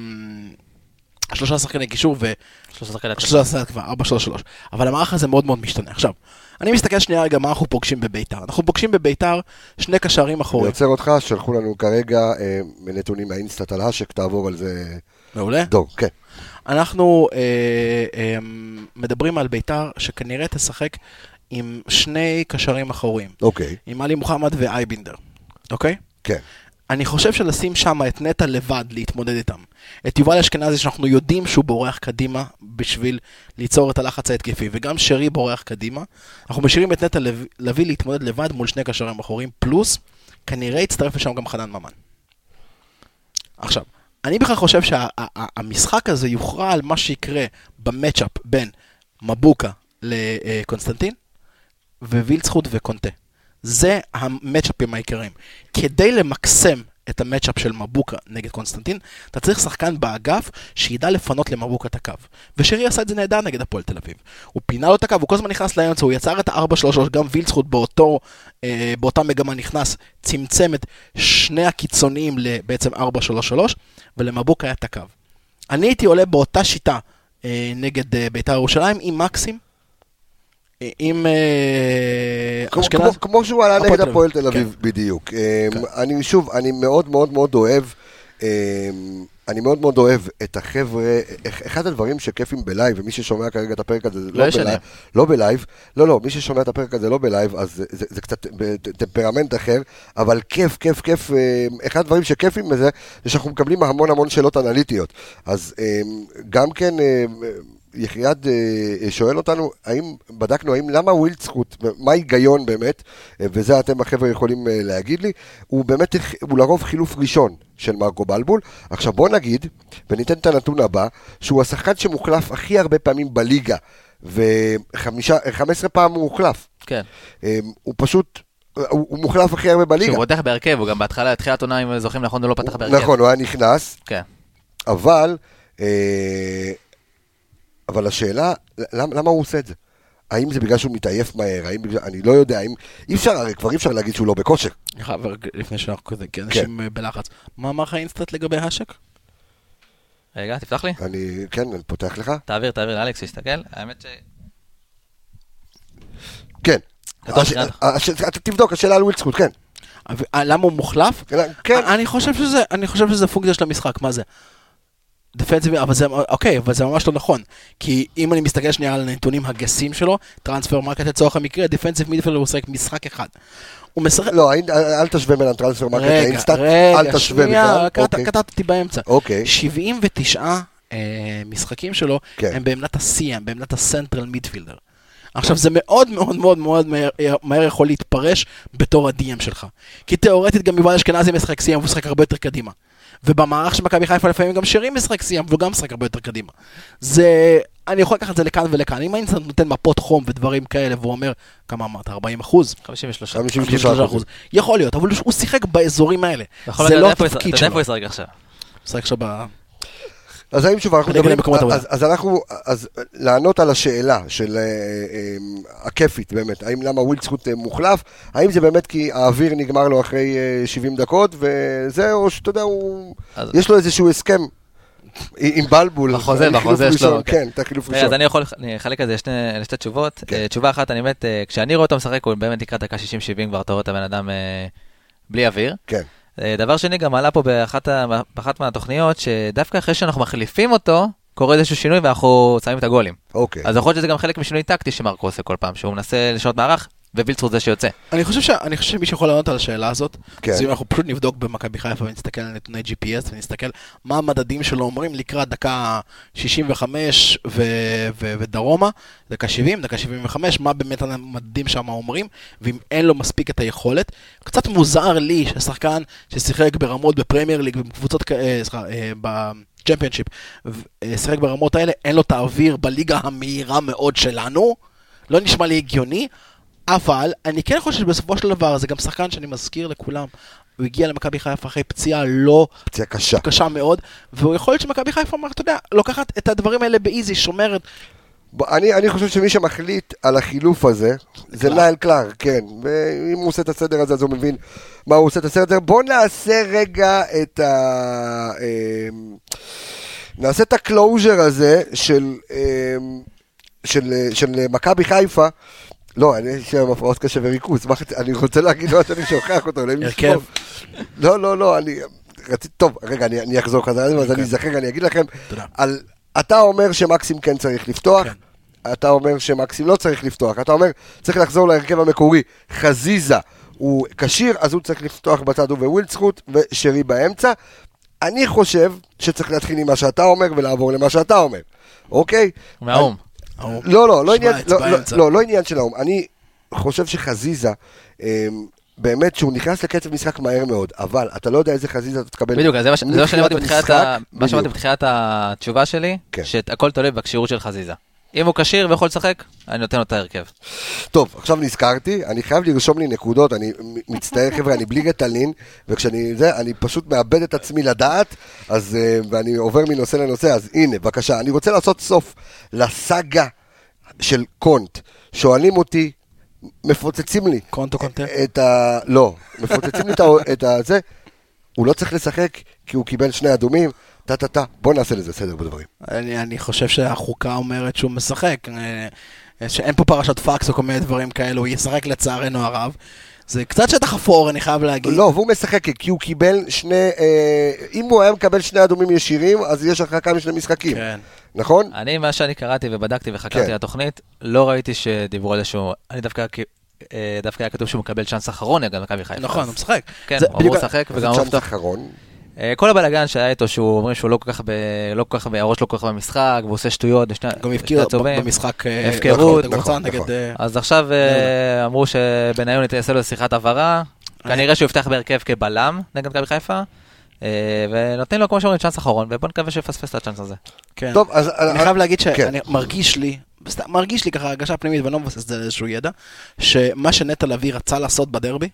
שלושה שחקני קישור ו... שלושה שחקני התקפה. שלושה שחקני התקפה, ארבע, שלוש, שלוש. אבל המערך הזה מאוד מאוד משתנה. עכשיו, אני מסתכל שנייה רגע מה אנחנו פוגשים בביתר. אנחנו פוגשים בביתר שני קשרים אני אחוריים. עוצר אותך, שלחו לנו כרגע אה, נתונים מהאינסטאט על האשק, תעבור על זה. מעולה. דור, כן. אנחנו אה, אה, מדברים על ביתר שכנראה תשחק עם שני קשרים אחוריים. אוקיי. עם עלי מוחמד ואייבינדר, אוקיי? כן. אני חושב שלשים שם את נטע לבד להתמודד איתם. את יובל אשכנזי שאנחנו יודעים שהוא בורח קדימה בשביל ליצור את הלחץ ההתקפי, וגם שרי בורח קדימה. אנחנו משאירים את נטע לב- לביא להתמודד לבד מול שני קשרים אחוריים, פלוס כנראה יצטרף לשם גם חנן ממן. עכשיו, אני בכלל חושב שהמשחק הזה יוכרע על מה שיקרה ב matchup בין מבוקה לקונסטנטין ווילדסקוט וקונטה. זה ה matchup ים העיקריים. כדי למקסם את ה matchup של מבוקה נגד קונסטנטין, אתה צריך שחקן באגף שידע לפנות למבוקה את הקו. ושרי עשה את זה נהדר נגד הפועל תל אביב. הוא פינה לו את הקו, הוא כל הזמן נכנס לאמצע, הוא יצר את ה-4-3-3, גם ווילדסקוט באותו, אה, באותה מגמה נכנס, צמצם את שני הקיצוניים לבעצם 4-3-3, ולמבוקה היה את הקו. אני הייתי עולה באותה שיטה אה, נגד אה, בית"ר ירושלים עם מקסים, עם אה, אשכנז. כמו, שהוא עלה נגד הפועל. תל אביב, כן. בדיוק. אמ, אני שוב, אני מאוד מאוד מאוד אוהב, אמ, אני מאוד מאוד אוהב את החבר'ה, אח- אחד הדברים שכיפים ב live, ומי ששומע כרגע את הפרק הזה, זה לא לא. ב live, לא ב live, לא, לא, מי ששומע את הפרק הזה לא ב live, אז זה, זה, זה קצת בטמפרמנט אחר, אבל כיף, כיף, כיף, אמ, אחד הדברים שכיפים בזה, זה שאנחנו מקבלים המון המון שאלות אנליטיות. אז גם כן, אמ, יחיעד אה, שואל אותנו, האם, בדקנו האם, למה ווילדסקוט, מה ההיגיון באמת, אה, וזה אתם החבר'ה יכולים אה, להגיד לי, הוא באמת, הוא לרוב חילוף ראשון של מרקו בלבול. עכשיו בוא נגיד, וניתן את הנתון הבא, שהוא השחקן שמוחלף הכי הרבה פעמים בליגה, ו-15 פעם הוא הוחלף. כן. אה, הוא פשוט, הוא, הוא מוחלף הכי הרבה בליגה. שהוא פותח בהרכב, הוא גם בהתחלה, תחילת עונה, אם זוכרים נכון, הוא לא פתח בהרכב. נכון, הוא היה נכנס, כן. אבל, אה, אבל השאלה, למה, למה הוא עושה את זה? האם זה בגלל שהוא מתעייף מהר? האם בגלל, אני לא יודע, האם, אי אפשר, הרי כבר אי אפשר להגיד שהוא לא בכושר. רק לפני שאנחנו כזה, כי אנשים אה, בלחץ. מה אמר לך אינסטאט לגבי האשק? רגע, תפתח לי. אני, כן, אני פותח לך. תעביר, תעביר לאלכס, שיסתכל. האמת ש... כן. הש- אתה תבדוק, השאלה על ווילדסקוט, כן. אה, למה הוא מוחלף? כן. אני חושב שזה, אני חושב שזה פונקציה של המשחק, מה זה? דפנסיבי, אבל זה, אוקיי, אבל זה ממש לא נכון. כי אם אני מסתכל שנייה על הנתונים הגסים שלו, Transfermarkt לצורך המקרה, defensive midfield הוא משחק משחק אחד. הוא משחק... לא, אל- תשווה בין ה Transfermarkt רגע, לאינסטאט, רגע, אל תשווה בכלל. אוקיי. קטעת אותי באמצע. אוקיי. 79 אה, משחקים שלו כן. הם בעמדת הם בעמדת ה central midfielder. עכשיו זה מאוד מאוד מאוד מאוד מהר, מהר יכול להתפרש בתור ה-DM שלך. כי תאורטית גם יובל אשכנזי משחק CM והוא משחק הרבה יותר קדימה. ובמערך של מכבי חיפה לפעמים גם שרי משחק CM והוא גם משחק הרבה יותר קדימה. זה... אני יכול לקחת את זה לכאן ולכאן. אם האינסטאט נותן מפות חום ודברים כאלה והוא אומר, כמה אמרת? 40 אחוז? 53. 53 אחוז. יכול להיות, אבל הוא שיחק באזורים האלה. זה לא התפקיד אתה יודע איפה שלו. הוא ישחק עכשיו. משחק עכשיו ב... אז האם שוב, אנחנו מדברים. אז, אז אנחנו, אז לענות על השאלה של אה, אה, הכיפית באמת, האם למה ווילדסקוט אה, מוחלף, האם זה באמת כי האוויר נגמר לו אחרי אה, 70 דקות וזה, או שאתה יודע, הוא, אז- יש לו איזשהו הסכם עם בלבול, בחוזה, בחוזה שלו, כן. כן, את החילוף ראשון. אז אני יכול לח- לחלק את זה לשתי תשובות. כן. אה, תשובה אחת, אני באמת, אה, כשאני רואה אותו משחק, הוא באמת לקראת דקה 60-70 כבר, אתה רואה את הבן אדם אה, בלי אוויר. כן, אה, דבר שני, גם עלה פה באחת ה- באחת מהתוכניות, שדווקא אחרי שאנחנו מחליפים אותו, קורה איזשהו שינוי ואנחנו שמים את הגולים. אוקיי. אז יכול להיות שזה גם חלק משינוי טקטי שמרקו עושה כל פעם, שהוא מנסה לשנות מערך, ווילצחוט זה שיוצא. אני חושב, ש... אני חושב שמי שיכול לענות על השאלה הזאת, כן. זה אם אנחנו פשוט נבדוק במכבי חיפה ונסתכל על נתוני GPS ונסתכל מה המדדים שלו אומרים לקראת דקה 65 ו... ו... ודרומה, דקה 70, דקה 75, מה באמת המדדים שם אומרים, ואם אין לו מספיק את היכולת. קצת מוזר לי ששחקן ששיחק ברמות בפרמייר ליג ובקבוצות, אה, סליחה, אה, בצ'מפיונשיפ, ו- אה, שיחק ברמות האלה, אין לו את האוויר בליגה המהירה מאוד שלנו. לא נשמע לי הגיוני, אבל אני כן חושב שבסופו של דבר זה גם שחקן שאני מזכיר לכולם. הוא הגיע למכבי חיפה אחרי פציעה לא פציעה קשה. קשה מאוד, והוא יכול להיות שמכבי חיפה, אומר, אתה יודע, לוקחת את הדברים האלה ב easy, שומרת. בוא, אני, אני חושב שמי שמחליט על החילוף הזה, זה קלארק. נייל קלארק, כן. ואם הוא עושה את הסדר הזה, אז הוא מבין מה הוא עושה את הסדר. בואו נעשה רגע את ה... אמ, נעשה את ה closure הזה של, אמ, של, של מכבי חיפה. לא, אני יש לי הפרעות קשב וריכוז, אני רוצה להגיד מה שאני שוכח אותו, אלוהים. ישמור. לא, לא, לא, אני... רציתי, טוב, רגע, אני, אני אחזור חזרה לזה, אז אני אזכר, אני אגיד לכם. על, אתה אומר שמקסים כן צריך לפתוח, כן. אתה אומר שמקסים לא צריך לפתוח, אתה אומר צריך לחזור להרכב המקורי, חזיזה הוא כשיר, אז הוא צריך לפתוח בצד הוא ווילדסחוט ושרי באמצע. אני חושב שצריך להתחיל עם מה שאתה אומר ולעבור למה שאתה אומר, אוקיי? מהאו"ם. לא, לא, לא עניין, לא, לא. לא, לא עניין של האו"ם. אני חושב שחזיזה, אמ, באמת שהוא נכנס לקצב משחק מהר מאוד, אבל אתה לא יודע איזה חזיזה אתה תקבל. בדיוק, אז זה מה שאמרתי. בתחילת התשובה שלי, כן. שהכל תלוי בכשירות של חזיזה. אם הוא כשיר ויכול לשחק, אני נותן לו את ההרכב. טוב, עכשיו נזכרתי, אני חייב לרשום לי נקודות, אני מצטער חבר'ה, אני בלי רטלין, וכשאני זה, אני פשוט מאבד את עצמי לדעת, אז, אה, ואני עובר מנושא לנושא, אז הנה, בבקשה, אני רוצה לעשות סוף לסאגה של קונט. שואלים אותי, מפוצצים לי. קונט או קונטה? את ה... לא, מפוצצים לי את ה... זה, הוא לא צריך לשחק, כי הוא קיבל שני אדומים, טה טה טה, בוא נעשה לזה סדר בדברים. אני, אני חושב שהחוקה אומרת שהוא משחק. אה, שאין פה פרשת פקס או כל מיני דברים כאלו, הוא ישחק לצערנו הרב. זה קצת שטח אפור, אני חייב להגיד. לא, והוא משחק כי הוא קיבל שני, אה, אם הוא היה מקבל שני אדומים ישירים, אז יש הרחקה משני משחקים, כן. נכון? אני, מה שאני קראתי ובדקתי וחקרתי כן. על התוכנית, לא ראיתי שדיברו על איזשהו... אני דווקא... אה, דווקא היה כתוב שהוא מקבל צ'אנס אחרון נגד מכבי חיפה. נכון, אז- הוא משחק. כן, זה הוא וזה וגם אמור צ'אנס. אחרון. אה, כל הבלאגן שהיה איתו, שהוא אומרים שהוא לא כל כך, ב... לא כל כך, ב- הראש לא כל כך במשחק, והוא עושה שטויות, בשני גם הצהובים. במשחק... אה, הפקרות. נכון, נכון, נגד... נכון. אז עכשיו אה, אמרו שבניון יעשה לו שיחת הבהרה, כנראה שהוא יפתח בהרכב כבלם נגד מכבי חיפה, ונותנים לו, כמו שאומרים, chance אחרון, ובוא נקווה שיפספס את ה chance הזה. כן. טוב, אז... אני חייב להגיד כן. שאני מרגיש לי, מרגיש לי ככה הרגשה פנימית, ואני לא מבסס את זה על איזשהו ידע, שמה שנטע לביא רצה לעשות בדרבי,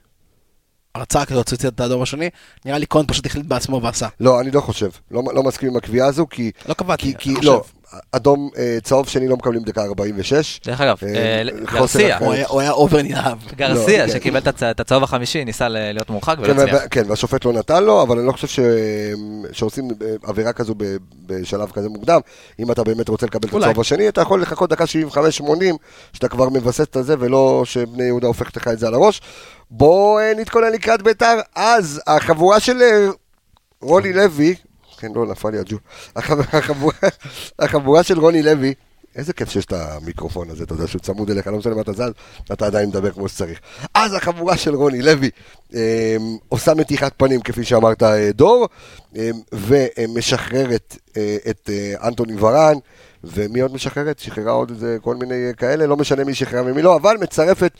קצת כדי להוציא את האדום השני, נראה לי קונט פשוט החליט בעצמו ועשה. לא, אני לא חושב, לא, לא מסכים עם הקביעה הזו, כי... לא קבעתי, כי, כי אני לא, חושב. אדום אה, צהוב שני לא מקבלים דקה 46. דרך אגב, אה, אה, גרסיה. הוא היה- over נלהב. גרסיה, לא, שקיבל את הצ- את הצהוב החמישי, ניסה ל- להיות מורחק ולא כן, הצליח. כן, והשופט לא נתן לו, אבל אני לא חושב ש... שעושים עבירה כזו ב- בשלב כזה מוקדם. אם אתה באמת רוצה לקבל את. הצהוב השני, אתה יכול לחכות דקה 75-80, שאתה כבר מבסס את זה, ולא שבני יהודה הופכת לך את זה על הראש. בוא אה, נתכונן לקראת ביתר. אז החבורה של רוני לוי, כן, לא, נפל לי הג'ו. החב- החבורה- החבורה של רוני לוי, איזה כיף שיש את המיקרופון הזה, אתה יודע שהוא צמוד אליך, לא משנה מה אתה זז, אתה עדיין מדבר כמו שצריך. אז החבורה של רוני לוי אה, עושה מתיחת פנים, כפי שאמרת, אה, דור, אה, ומשחררת אה, את אה, אנטוני ורן, ומי עוד משחררת? שחררה עוד איזה כל מיני כאלה, לא משנה מי שחררה ומי לא, אבל מצרפת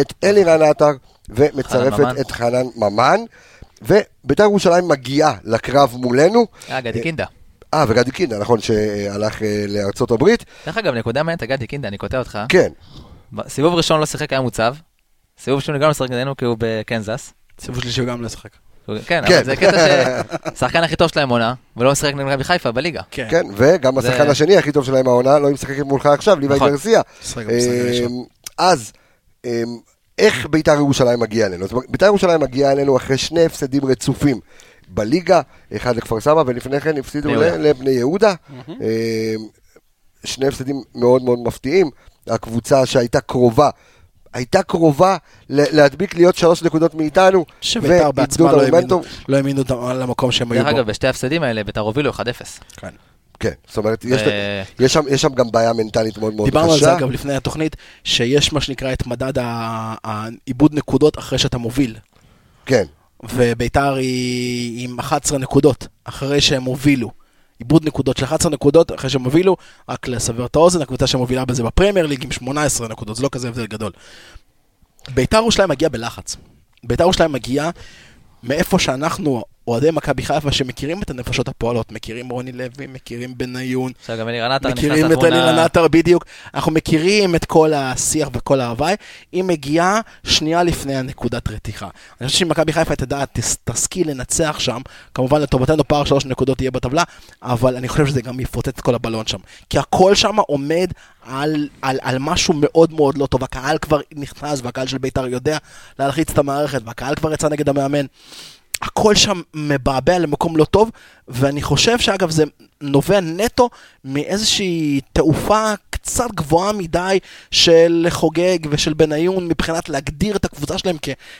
את אלירן עטר, ומצרפת ממן. את חנן ממן. ובית"ר ירושלים מגיעה לקרב מולנו. אה, גדי קינדה. אה, וגדי קינדה, נכון, שהלך אה, לארצות הברית. דרך אגב, נקודה מעניינת, גדי קינדה, אני קוטע אותך. כן, סיבוב ראשון לא שיחק, היה מוצב. סיבוב שני גם לא שיחק נגדנו כי הוא בקנזס. סיבוב שלישי הוא גם לא. הוא- כן, כן. אבל זה קטע שהשחקן הכי טוב שלהם עונה, ולא משחק נגד מכבי חיפה בליגה. כן. כן, וגם השחקן השני הכי טוב שלהם העונה, לא משחק מולך עכשיו, ליוואי נכון. גרסיה. אמ, אז, איך בית"ר ירושלים מגיע אלינו? אז בית"ר ירושלים מגיע אלינו אחרי שני הפסדים רצופים בליגה, אחד לכפר סבא, ולפני כן הפסידו. לבני יהודה. אמ, שני הפסדים מאוד מאוד מפתיעים. הקבוצה שהייתה קרובה, הייתה קרובה ל- להדביק להיות שלוש נקודות מאיתנו, שביתר בעצמה לא האמינו-. לא האמינו אותם למקום שהם היו דרך בו. אגב, בשתי ההפסדים האלה בית"ר הובילו 1-0. כן. כן, זאת אומרת, יש, ו- יש, שם, יש שם גם בעיה מנטלית מאוד מאוד קשה. דיברנו על זה אגב לפני התוכנית, שיש מה שנקרא את מדד העיבוד נקודות אחרי שאתה מוביל. כן, וביתר היא עם 11 נקודות אחרי שהם הובילו. עיבוד נקודות של 11 נקודות אחרי שהם הובילו, רק לסבר את האוזן, הקבוצה שמובילה בזה בפרמייר ליג עם 18 נקודות, זה לא כזה הבדל גדול. ביתר ירושלים מגיע בלחץ. ביתר ירושלים מגיעה מאיפה שאנחנו, אוהדי מכבי חיפה, שמכירים את הנפשות הפועלות, מכירים רוני לוי, מכירים בניון, מכירים את. אלירן עטר בדיוק, אנחנו מכירים את כל השיח וכל ההוואי, היא מגיעה שנייה לפני הנקודת רתיחה. אני חושב שאם מכבי חיפה תדע, תס- תשכיל לנצח שם, כמובן לטובתנו פער שלוש נקודות יהיה בטבלה, אבל אני חושב שזה גם יפוצץ את כל הבלון שם. כי הכל שם עומד על, על, על משהו מאוד מאוד לא טוב, הקהל כבר נכנס והקהל של בית"ר יודע להלחיץ את המערכת, והקהל כבר יצא נגד המאמן. הכל שם מבעבע למקום לא טוב, ואני חושב שאגב זה נובע נטו מאיזושהי תעופה קצת גבוהה מדי של חוגג ושל בניון מבחינת להגדיר את הקבוצה שלהם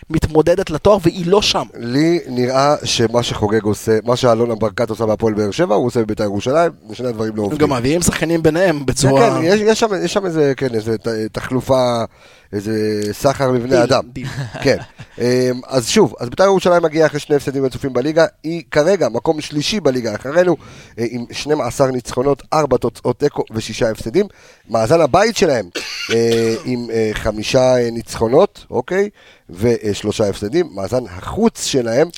כמתמודדת לתואר, והיא לא שם. לי נראה שמה שחוגג עושה, מה שאלונה ברקת עושה בהפועל באר שבע, הוא עושה בבית"ר ירושלים, ושני הדברים לא עובדים. גם מביאים שחקנים ביניהם בצורה... כן, כן, יש, יש, שם, יש שם איזה, כן, איזה תחלופה, איזה סחר דיל, אדם. כן. אמ, אז שוב, אז בית"ר ירושלים מגיעה אחרי שני הפסדים רצופים בליגה, היא כרגע מקום שלישי בליגה אחרינו, אה, עם 12 ניצחונות, 4 תוצאות תיקו ושישה הפסדים. מאזן הבית שלהם אה, עם אה, חמישה ניצחונות, אוקיי? ושלושה הפסדים. מאזן החוץ שלהם,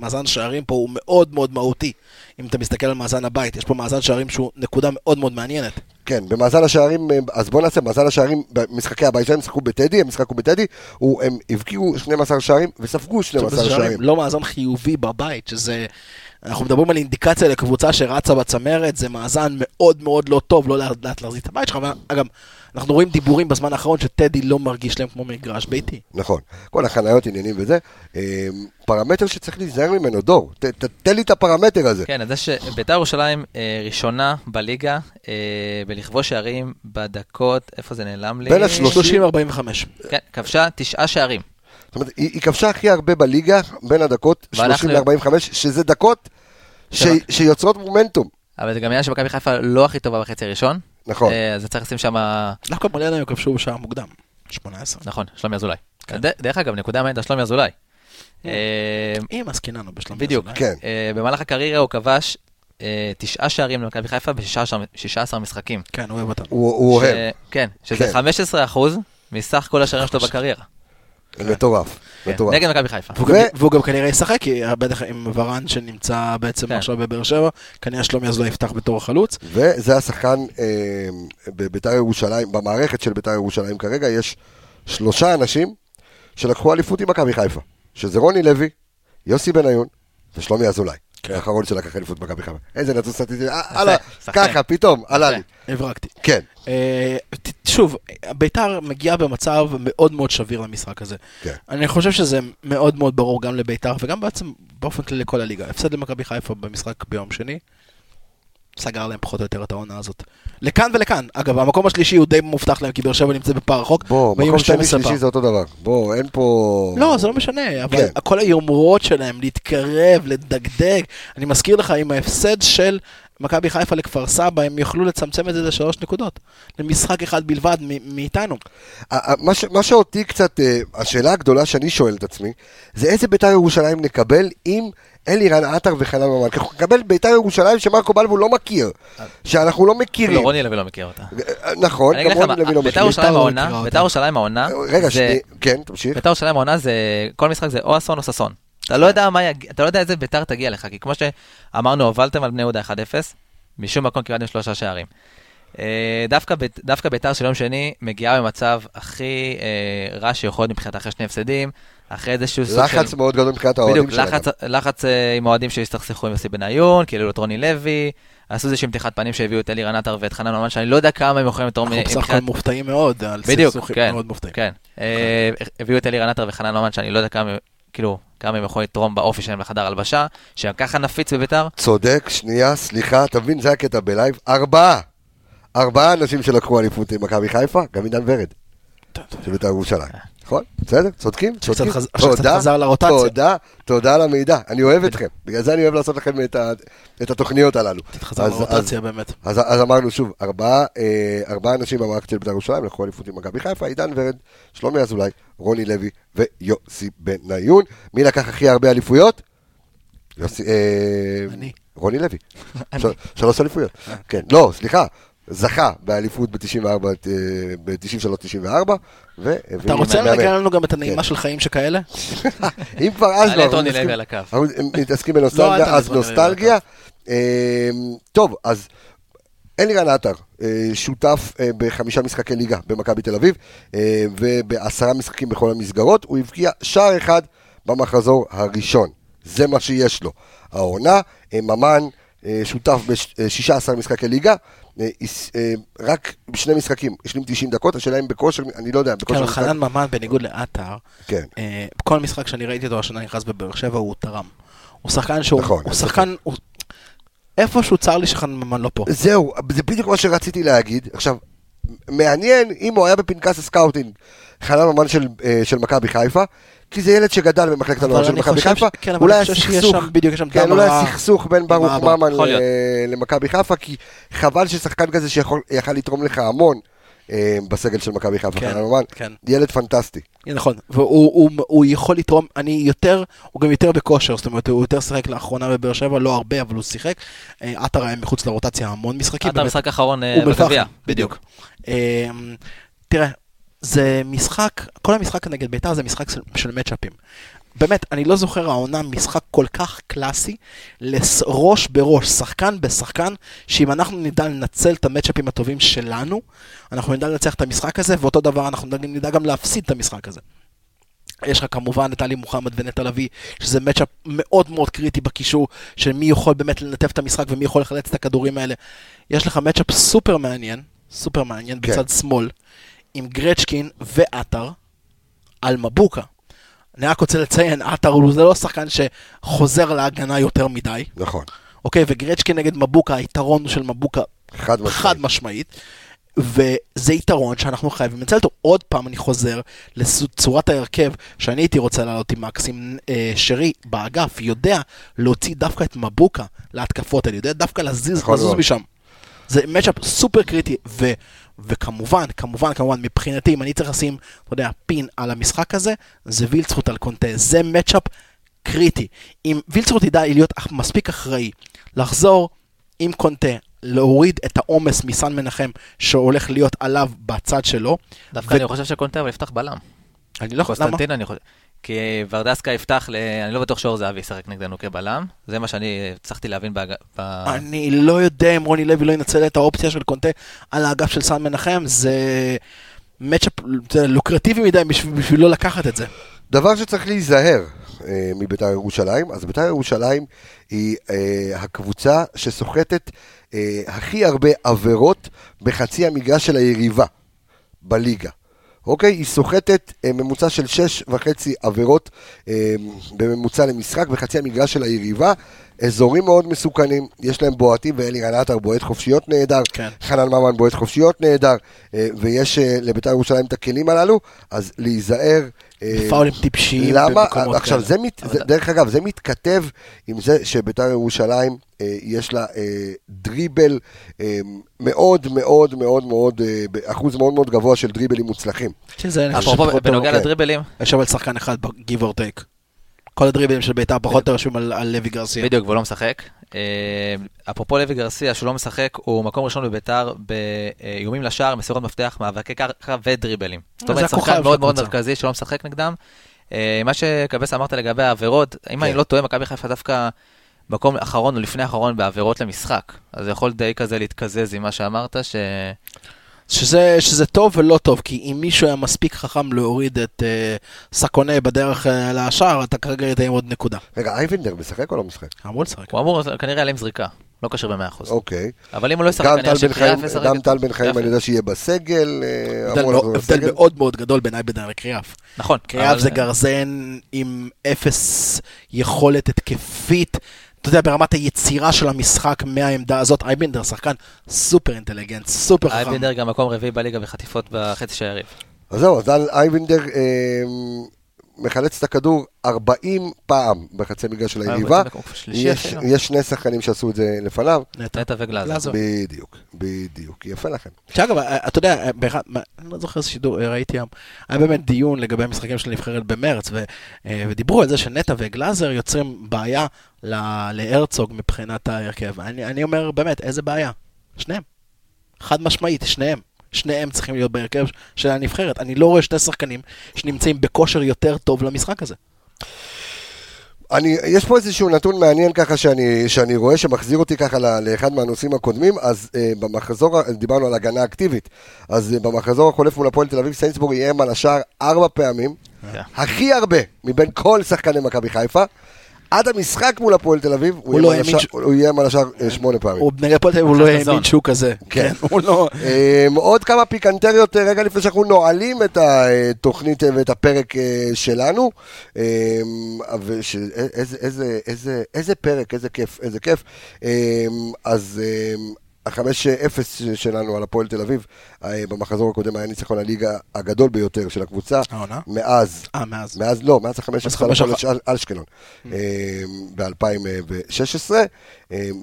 מאזן שערים פה הוא מאוד מאוד מהותי. אם אתה מסתכל על מאזן הבית, יש פה מאזן שערים שהוא נקודה מאוד מאוד מעניינת. כן, במאזן השערים, אז בוא נעשה, מאזן השערים במשחקי הבית שלהם, שיחקו בטדי, המשחק הוא בטדי, הם הבקיעו 12 שערים וספגו 12 שערים. לא מאזן חיובי בבית, שזה... אנחנו מדברים על אינדיקציה לקבוצה שרצה בצמרת, זה מאזן מאוד מאוד לא טוב, לא לאט לאט להחזיק את הבית שלך, אגב, אנחנו רואים דיבורים בזמן האחרון שטדי לא מרגיש להם כמו מגרש ביתי. נכון, כל החניות, עניינים וזה. אה, פרמטר שצריך להיזהר ממנו, דור, ת- ת- תן לי את הפרמטר הזה. כן, אז זה שביתר ירושלים אה, ראשונה בליגה אה, בלכבוש שערים בדקות, איפה זה נעלם לי? בין השלושים- 30-45. כן, כבשה תשעה שערים. זאת אומרת, היא היא כבשה הכי הרבה בליגה בין הדקות והלך 30 ל- ל-45, שזה דקות ש-? שיוצרות מומנטום. אבל זה גם עניין שמכבי חיפה לא הכי טובה בחצי הראשון. נכון. אה, אז צריך לשים שם, דווקא מלא הם כבשו בשער מוקדם, 18. נכון, שלומי אזולאי. כן. ד- דרך אגב, נקודה מעניינת על שלומי אזולאי. אה, אם עסקיננו בשלום. בדיוק. אזולאי. כן. אה, במהלך הקריירה הוא כבש אה, תשעה שערים למכבי חיפה ב-16 משחקים. כן, הוא אוהב אותנו. הוא אוהב, כן, שזה כן. 15 אחוז מסך כל השערים שלו בקריירה. מטורף, כן, מטורף. נגד מכבי חיפה. והוא גם- כנראה ישחק, כי בטח עם ורן שנמצא בעצם כן. עכשיו בבאר שבע, כנראה שלומי אזולאי יפתח בתור החלוץ. וזה השחקן אה, בביתר ירושלים, במערכת של ביתר ירושלים כרגע, יש שלושה אנשים שלקחו אליפות עם מכבי חיפה, שזה רוני לוי, יוסי בניון ושלומי אזולאי. כן. האחרון שלקח אליפות במכבי חיפה. איזה נתון סטטיסטי, אה, הלאה. ככה, פתאום, עלה לי. הברקתי. כן, אה, שוב, ביתר מגיעה במצב מאוד מאוד שביר למשחק הזה. כן. אני חושב שזה מאוד מאוד ברור גם לביתר וגם בעצם באופן כללי לכל הליגה. הפסד למכבי חיפה במשחק ביום שני, סגר להם פחות או יותר את העונה הזאת. לכאן ולכאן. אגב, המקום השלישי הוא די מובטח להם, כי באר שבע נמצא בפער רחוק. בוא, מקום שני 12 פער. שלישי זה אותו דבר. בוא, אין פה... לא, זה לא משנה, אבל כן. כל היומרות שלהם להתקרב, לדגדג. אני מזכיר לך, עם ההפסד של מכבי חיפה לכפר סבא, הם יוכלו לצמצם את זה לשלוש נקודות. למשחק אחד בלבד מאיתנו. מה ש- מה שאותי קצת, אה, השאלה הגדולה שאני שואל את עצמי, זה איזה ביתר ירושלים נקבל אם אלירן עטר וחנן ממן. כי אנחנו נקבל ביתר ירושלים שמרקו בלבו לא מכיר, שאנחנו לא מכירים. לא, רוני לוי לא מכיר אותה. אה, נכון, גם רוני לוי לא מכיר. ביתר לא ביתר. ירושלים העונה, רגע, זה- שני- כן, תמשיך. ביתר ירושלים העונה זה, כל משחק זה או אסון או ששון. אתה לא יודע מה יגיע, אתה לא יודע איזה ביתר תגיע לך, כי כמו שאמרנו, הובלתם על בני יהודה 1-0, משום מקום קיבלתם שלושה שערים. אה, דווקא, דווקא ביתר של יום שני מגיעה במצב הכי אה, רע שיכול להיות מבחינת אחרי שני הפסדים, אחרי איזשהו סוג של... לחץ מאוד גדול מבחינת האוהדים בדיוק, שלהם. לחץ, לחץ אה, עם אוהדים שהסתכסכו עם יוסי בניון, כאילו את רוני לוי, עשו איזושהי מתיחת פנים שהביאו את אלירן עטר ואת חנן ממן, שאני לא יודע כמה הם יכולים לתרום אנחנו בסך הכל מבחינת... מופתעים מאוד על בדיוק, סכסוכים כן, מאוד מופתעים. כן. אה, הביאו את אלירן עטר וחנן ממן, שאני לא יודע כמה, כאילו, כמה הם יכולים לתרום באופי שלהם לחדר הלבשה, שגם ככה נפיץ בביתר. צודק, שנייה, סליחה, אתה מבין, זה הקטע בלייב. ארבעה, ארבעה אנשים שלקחו אליפות עם מכבי חיפה, גם עידן ורד, של בית"ר ירושלים. נכון? בסדר? צודקים? צודקים. תודה. תודה, תודה על המידע. אני אוהב אתכם. בגלל זה אני אוהב לעשות לכם את התוכניות הללו. חזר אז- לרוטציה באמת. אז, אמרנו שוב, ארבעה, אה, ארבעה אנשים במערכת של בית"ר ירושלים לקחו אליפות עם מכבי חיפה, עידן ורד, שלומי אזולאי, רוני לוי ויוסי בניון. מי לקח הכי הרבה אליפויות? יוסי, אה, אני. רוני לוי. של, שלוש אליפויות. כן, לא, סליחה. זכה באליפות ב-94, ב-93-94, אתה רוצה לקרוא לנו גם את הנעימה כן. של חיים שכאלה? אם כבר אז לא, אנחנו מתעסקים- לא, בנוסטלגיה, תעלה אז נוסטלגיה. אמ, טוב, אז אלירן עטר, אה, שותף אה, בחמישה משחקי ליגה במכבי תל אביב, אה, ובעשרה משחקים בכל המסגרות, הוא הבקיע שער אחד במחזור הראשון. זה מה שיש לו. העונה, אה, ממן אה, שותף ב-16 משחקי ליגה, אה, אה, רק בשני משחקים, השלים 90 דקות, השאלה אם בכושר, אני לא יודע, כן, בכושר אבל משחק- חנן ממן, בניגוד לעטר, כן. אה, בכל משחק שאני ראיתי אותו השנה נכנס בבאר שבע, הוא תרם. הוא שחקן שהוא... נכון, הוא שחקן... הוא- איפשהו צר לי שחנן ממן לא פה. זהו, זה בדיוק מה שרציתי להגיד. עכשיו, מעניין אם הוא היה בפנקס ה scouting, חנן ממן של, אה, של מכבי חיפה, כי זה ילד שגדל במחלקת הנוער של מכבי חיפה, כן, אבל אולי אני חושב שיש הסכסוך, שם- בדיוק, יש שם כן, אולי הסכסוך בין ברוך. ממן למכבי חיפה, כי חבל ששחקן כזה שיכול יכל לתרום לך המון אה, בסגל של מכבי חיפה, כן, כן. ילד פנטסטי. נכון, והוא הוא, הוא יכול לתרום, אני יותר, הוא גם יותר בכושר, זאת אומרת, הוא יותר שיחק לאחרונה בבאר שבע, לא הרבה, אבל הוא שיחק. אה, עטר היה מחוץ לרוטציה המון משחקים. עד באמת. המשחק האחרון אה, בגביע. בדיוק. אה, תראה, זה משחק, כל המשחק נגד בית"ר זה משחק של, של מצ'אפים. באמת, אני לא זוכר העונה משחק כל כך קלאסי, לס- ראש בראש, שחקן בשחקן, שאם אנחנו נדע לנצל את המצ'אפים הטובים שלנו, אנחנו נדע לנצח את המשחק הזה, ואותו דבר אנחנו נדע, נדע גם להפסיד את המשחק הזה. יש לך כמובן את עלי מוחמד ונטע לביא, שזה מצ'אפ מאוד מאוד קריטי בקישור, של מי יכול באמת לנתב את המשחק ומי יכול לחלץ את הכדורים האלה. יש לך מצ'אפ סופר מעניין, סופר מעניין כן. בצד שמאל, עם גרצ'קין ועטר על מבוקה. אני רק רוצה לציין, עטר הוא זה לא שחקן שחוזר להגנה יותר מדי, נכון, אוקיי? וגרצ'קין נגד מבוקה, היתרון הוא של מבוקה חד משמעית. חד משמעית. וזה יתרון שאנחנו חייבים לנצל אותו. עוד פעם אני חוזר לצורת ההרכב שאני הייתי רוצה לעלות עם מקסים אה, שרי באגף, יודע להוציא דווקא את מבוקה להתקפות האלה, יודע דווקא להזיז, נכון לזוז. משם. זה מצ'אפ סופר קריטי, ו, וכמובן, כמובן, כמובן, מבחינתי, אם אני צריך לשים, אתה יודע, פין על המשחק הזה, זה וילצחוט על קונטה. זה מצ'אפ קריטי. אם וילצחוט ידע להיות מספיק אחראי, לחזור עם קונטה, להוריד את העומס מסן מנחם שהולך להיות עליו בצד שלו, דווקא ו- אני חושב שקונטה אבל יפתח בלם. אני לא יכול, למה? אני חושב. כי ורדסקה יפתח, ל... אני לא בטוח שאור זהבי ישחק נגדנו כבלם. זה מה שאני הצלחתי להבין בהג... ב... אני לא יודע אם רוני לוי לא ינצל את האופציה של קונטה על האגף של סן מנחם, זה מצ'אפ זה לוקרטיבי מדי בשביל, בשביל לא לקחת את זה. דבר שצריך להיזהר אה, מביתר ירושלים, אז ביתר ירושלים היא אה, הקבוצה שסוחטת אה, הכי הרבה עבירות בחצי המגרש של היריבה בליגה. אוקיי? היא סוחטת אה, ממוצע של שש וחצי עבירות אה, בממוצע למשחק בחצי המגרש של היריבה. אזורים מאוד מסוכנים, יש להם בועטים ואלירן עטר בועט חופשיות נהדר, כן. חנן ממן בועט חופשיות נהדר, אה, ויש אה, לביתר ירושלים את הכלים הללו, אז להיזהר. אה, פאולים טיפשיים למה? במקומות עכשיו, כאלה. זה, מת, זה, דרך אגב, זה מתכתב עם זה שביתר ירושלים, יש לה דריבל מאוד מאוד מאוד מאוד, אחוז מאוד מאוד גבוה של דריבלים מוצלחים. שזה אפרופו, בנוגע. לדריבלים, יש אבל שחקן אחד ב-give or take. כל הדריבלים של בית"ר פחות או יותר רשומים על על לוי גרסיה. בדיוק, והוא לא משחק. אה, אפרופו לוי גרסיה, שהוא לא משחק, הוא מקום ראשון בביתר באיומים לשער, מסירות מפתח, מאבקי קרקע ודריבלים. זאת זה אומרת, שחקן מאוד מאוד. מרכזי שלא משחק נגדם. אה, מה שקבס אמרת לגבי העבירות, אם כן. אני לא טועה, מכבי חיפה דווקא מקום אחרון או לפני אחרון בעבירות למשחק. אז זה יכול די כזה להתקזז עם מה שאמרת, ש... שזה, שזה טוב ולא טוב, כי אם מישהו היה מספיק חכם להוריד את uh, סקונה בדרך uh, לשער, אתה כרגע היית עם עוד נקודה. רגע, אייבנדר משחק או לא משחק? אמור לשחק. הוא אמור כנראה עליהם זריקה, לא קשר ב-100%. אוקיי. אבל אם הוא לא ישחק, גם אני חיים, שקריאף ישחק גם טל בן חיים, אני יודע שיהיה בסגל. אה, הבדל, מאוד-. מאוד גדול בין אייבינדר לקריאף. נכון. קריאף זה גרזן עם אפס יכולת התקפית. אתה יודע, ברמת היצירה של המשחק מהעמדה הזאת, אייבנדר שחקן סופר אינטליגנט, סופר חכם. אייבנדר גם מקום רביעי בליגה בחטיפות בחצי של היריב. אז זהו, אז אייבנדר אה, מחלץ את הכדור 40 פעם בחצי מגרש של היריבה. יש, שני שחקנים שעשו את זה לפניו. נטע. וגלאזר. גלאזר. בדיוק, בדיוק, יפה לכם. שאגב, אתה יודע, באחד, מה- אני לא זוכר איזה שידור אה, ראיתי היום, היה באמת דיון לגבי המשחקים של הנבחרת במרץ, ו, אה, ודיברו על זה שנטע וגלאזר יוצרים בעיה ל- להרצוג מבחינת ההרכב. אני, אני אומר, באמת, איזה בעיה? שניהם. חד משמעית, שניהם. שניהם צריכים להיות בהרכב של הנבחרת. אני לא רואה שני שחקנים שנמצאים בכושר יותר טוב למשחק הזה. אני, יש פה איזשהו נתון מעניין ככה שאני, שאני רואה שמחזיר אותי ככה לאחד מהנושאים הקודמים, אז אה, במחזור, דיברנו על הגנה אקטיבית, אז אה, במחזור החולף מול הפועל תל אביב, סיינסבורג איים על השער ארבע פעמים, כן. הכי הרבה מבין כל שחקני מכבי חיפה, עד המשחק מול הפועל תל אביב, הוא לא איים על איים על השער אה, שמונה פעמים. הוא נגד הפועל תל אביב, הוא לא האמין. שהוא כזה. כן. כן, הוא לא... אמ, עוד כמה פיקנטריות אה, רגע לפני שאנחנו נועלים את התוכנית אה, ואת הפרק שלנו. אמ, איזה פרק, איזה כיף, איזה כיף. אמ, אז החמש אפס שלנו על הפועל תל אביב, אה, במחזור הקודם היה ניצחון הליגה הגדול ביותר של הקבוצה. העונה? מאז. אה, מאז. מאז, לא, מאז החמש מאז עשרה חמש על אחת. על אשקלון, ב-2016.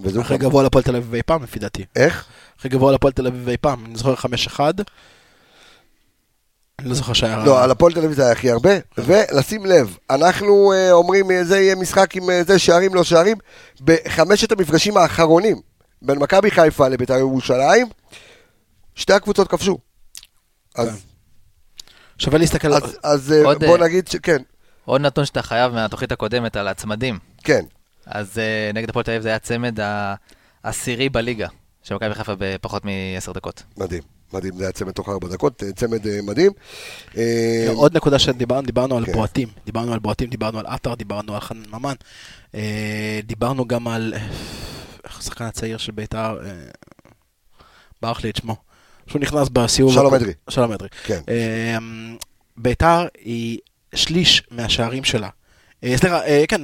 וזהו הכי גבוה לפועל תל אביב אי פעם, לפי דעתי. איך? הכי גבוה לפועל תל אביב אי פעם. אני זוכר 5-1. אני לא זוכר שהיה... לא, על הפועל תל אביב זה היה הכי הרבה, ולשים לב, אנחנו אה, אומרים אה, זה יהיה משחק עם אה, זה שערים לא שערים, בחמשת המפגשים האחרונים בין מכבי חיפה לבית"ר ירושלים, שתי הקבוצות כבשו. אז, שווה להסתכל... אז, אז אה, עוד, בוא אה, נגיד שכן, עוד נתון שאתה חייב מהתוכנית הקודמת על הצמדים. כן. אז אה, נגד הפועל תל אביב זה היה הצמד העשירי בליגה, של מכבי חיפה בפחות מעשר דקות. מדהים, מדהים, זה היה צמד תוך ארבע דקות, צמד מדהים. אה, עוד נקודה שדיברנו, דיברנו על כן. בועטים. דיברנו על בועטים, דיברנו על עטר, דיברנו על חנן ממן. דיברנו גם על... השחקן הצעיר של בית"ר, אה, ברח לי את שמו. שהוא נכנס בסיבוב... שלום אדרי. שלום אדרי. כן. אה, בית"ר היא שליש מהשערים שלה. אה, סליחה, כן,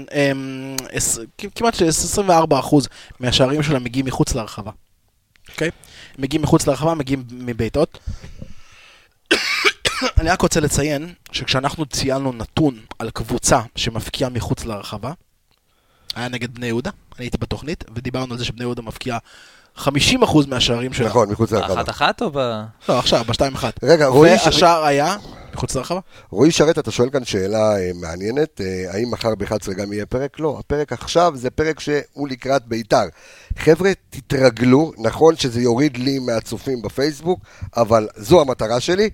עש- כמעט ש- 24% מהשערים שלה מגיעים מחוץ להרחבה. אוקיי? מגיעים מחוץ להרחבה, מגיעים מבעיטות. אני רק רוצה לציין שכשאנחנו ציינו נתון על קבוצה שמפקיעה מחוץ להרחבה, היה נגד בני יהודה, אני הייתי בתוכנית, ודיברנו על זה שבני יהודה מפקיעה 50% מהשערים שלה. נכון, מחוץ להרחבה. אחת אחת או ב... לא, עכשיו, בשתיים אחת. רגע, רועי והשער היה מחוץ להרחבה? רועי שרת, אתה שואל כאן שאלה אה, מעניינת, אה, האם מחר ב-11 גם יהיה פרק? לא, הפרק עכשיו זה פרק שהוא לקראת בית"ר. חבר'ה, תתרגלו, נכון שזה יוריד לי מהצופים בפייסבוק, אבל זו המטרה שלי.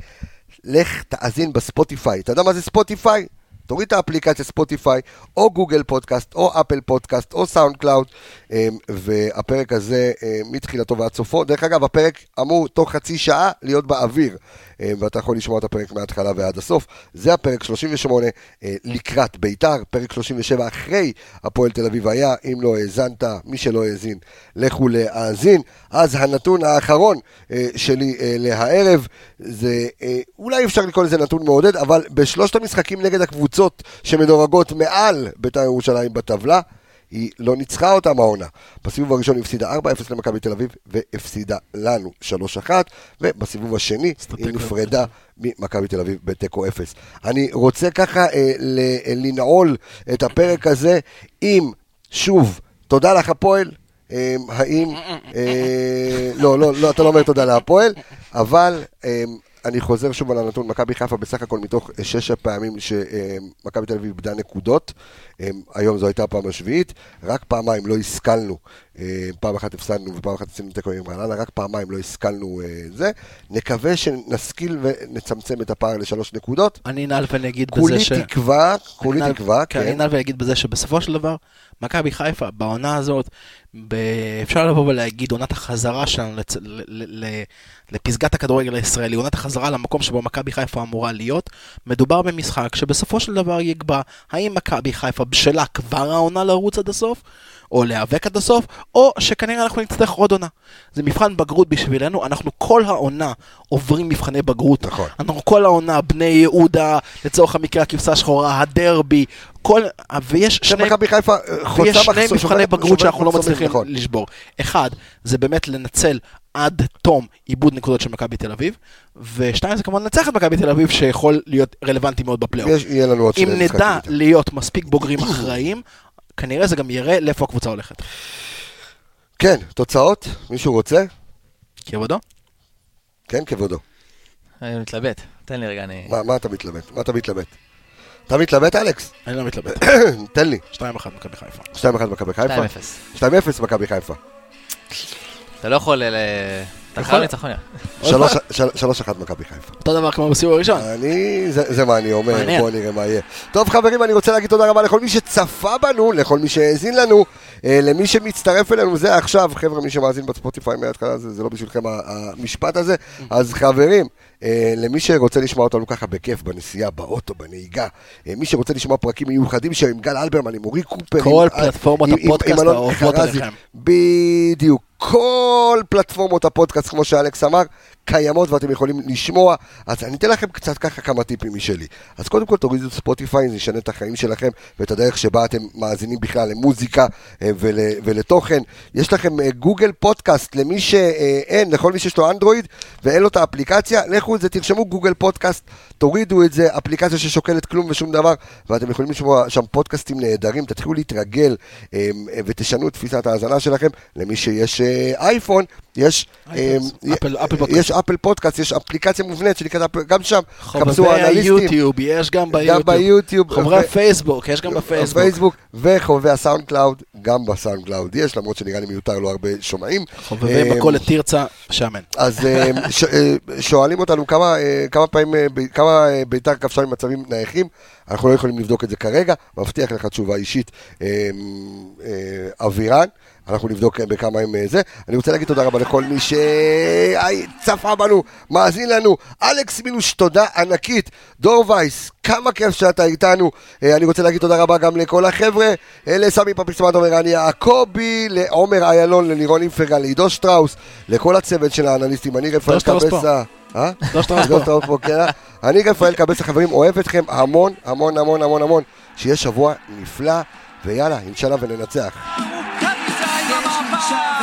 לך תאזין בספוטיפיי. אתה יודע מה זה ספוטיפיי? תוריד את האפליקציה Spotify, או Google Podcast, או Apple Podcast, או SoundCloud, אה, והפרק הזה אה, מתחילתו ועד סופו. דרך אגב, הפרק אמור תוך חצי שעה להיות באוויר, אה, ואתה יכול לשמוע את הפרק מההתחלה ועד הסוף. זה הפרק 38 אה, לקראת בית"ר, פרק 37 אחרי הפועל תל אביב היה, אם לא האזנת, מי שלא האזין, לכו להאזין. אז הנתון האחרון אה, שלי אה, להערב, זה אולי אפשר לקרוא לזה נתון מעודד, אבל בשלושת המשחקים נגד הקבוצות שמדורגות מעל בית"ר ירושלים בטבלה, היא לא ניצחה אותם העונה. בסיבוב הראשון היא הפסידה 4-0 למכבי תל אביב, והפסידה לנו 3-1, ובסיבוב השני היא נפרדה ממכבי תל אביב בתיקו 0. אני רוצה ככה אה, ל- לנעול את הפרק הזה עם, שוב, תודה לך הפועל. אה, האם, אה, לא, לא, לא, אתה לא אומר תודה להפועל, אבל אה, אני חוזר שוב על הנתון, מכבי חיפה בסך הכל מתוך אה, שש הפעמים שמכבי תל אביב איבדה נקודות, אה, היום זו הייתה הפעם השביעית, רק פעמיים לא השכלנו, אה, פעם אחת הפסדנו ופעם אחת עשינו תיקו עם רעננה, רק פעמיים לא השכלנו אה, זה, נקווה שנשכיל ונצמצם את הפער לשלוש נקודות, אני אנעל ואני אגיד בזה כולי ש... תקווה, כולי אנעל- תקווה, כן. אני כן, אנעל ואני אגיד בזה שבסופו של דבר, מכבי חיפה, בעונה הזאת, ב... אפשר לבוא ולהגיד, עונת החזרה שלנו לצ... ל... ל... ל... לפסגת הכדורגל הישראלי, עונת החזרה למקום שבו מכבי חיפה אמורה להיות, מדובר במשחק שבסופו של דבר יקבע האם מכבי חיפה בשלה כבר העונה לרוץ עד הסוף, או להיאבק עד הסוף, או שכנראה אנחנו נצטרך עוד עונה. זה מבחן בגרות בשבילנו, אנחנו כל העונה עוברים מבחני בגרות. נכון. אנחנו כל העונה, בני יהודה, לצורך המקרה הכבשה השחורה, הדרבי, כל... ויש שני... מכבי חיפה חוצה ויש שני מבחני בגרות שאנחנו לא מצליחים נכון. לשבור. אחד, זה באמת לנצל עד תום עיבוד נקודות של מכבי תל אביב, ושתיים, זה כמובן לנצח את מכבי תל אביב, שיכול להיות רלוונטי מאוד בפלייאוף. יש- יהיה לנו עוד אם שני משחקים נדע. להיות מספיק בוגרים אחראיים, כנראה זה גם יראה לאיפה הקבוצה הולכת. כן, תוצאות? מישהו רוצה? כבודו? כן, כבודו. אני מתלבט, תן לי רגע, אני... מה, מה אתה מתלבט? מה אתה מתלבט? אתה מתלבט, אלכס? אני לא מתלבט. תן לי. 2-1 מכבי חיפה. 2-1 מכבי חיפה. 2-0. 2-0 מכבי חיפה. אתה לא יכול ל- אתה חייב ניצחון. יא. שלוש- של- שלוש אחת מכבי חיפה. אותו דבר כמו בסיבוב הראשון. אני, זה, זה מה אני אומר. בואו נראה מה יהיה. טוב חברים, אני רוצה להגיד תודה רבה לכל מי שצפה בנו, לכל מי שהאזין לנו, אה, למי שמצטרף אלינו, זה עכשיו, חבר'ה, מי שמאזין בספוטיפיי מההתחלה, זה, זה לא בשבילכם המשפט הזה, אז חברים, אה, למי שרוצה לשמוע אותנו ככה בכיף, בנסיעה, באוטו, בנהיגה, אה, מי שרוצה לשמוע פרקים מיוחדים שם עם גל אלברמן, עם אורי קופר, כל עם- פלטפורמות הפודקאסט האהובות. עליכם. בדיוק. כל פלטפורמות הפודקאסט, כמו שאלכס אמר, קיימות ואתם יכולים לשמוע. אז אני אתן לכם קצת ככה כמה טיפים משלי. אז קודם כל תורידו את ספוטיפיי, זה ישנה את החיים שלכם ואת הדרך שבה אתם מאזינים בכלל למוזיקה אה, ול, ולתוכן. יש לכם אה, גוגל פודקאסט למי שאין, לכל מי שיש לו אנדרואיד ואין לו את האפליקציה, לכו את זה, תרשמו גוגל פודקאסט, תורידו את זה, אפליקציה ששוקלת כלום ושום דבר, ואתם יכולים לשמוע שם פודקאסטים נהדרים, תתחילו להתרגל אה, ותשנו את תפיסת ההאזנה שלכם. למי שיש אייפון, יש, אה, אפל- פודקאסט. יש אפל פודקאסט, יש אפליקציה מובנית שנקראת אפל, גם שם, חובבי חפשו אנליסטים. היוטיוב, יש גם ב YouTube. ו- הפייסבוק, יש גם בפייסבוק. וחובבי ה SoundCloud, גם ב SoundCloud יש, למרות שנראה לי מיותר לא הרבה שומעים. חובבי אה, מכולת תרצה, שמן. אז אה, אה, שואלים אותנו כמה, אה, כמה פעמים, אה, כמה אה, ביתר כבשה ממצבים נייחים, אנחנו לא יכולים לבדוק את זה כרגע, מבטיח לך תשובה אישית, אה, אה, אבירן. אנחנו נבדוק אה, בכמה הם אה, זה. אני רוצה להגיד תודה רבה לכל מי שצפה בנו, מאזין לנו. אלכס מילוש, תודה ענקית. דור וייס, כמה כיף שאתה איתנו. אה, אני רוצה להגיד תודה רבה גם לכל החבר'ה, לסמי פפיסמט עומרני יעקבי, לעומר איילון, ללירון איפרגן, לעידו שטראוס, לכל הצוות של האנליסטים. אני רפאל. קבסה. אה? שטראוס פה. שטראוס פה, כן. אני רפאל קבסה, חברים, אוהב אתכם המון, המון, המון, המון, המון. שיהיה שבוע נפלא, ויאללה, אינשאללה וננצח. מכבי זה עם המהפך!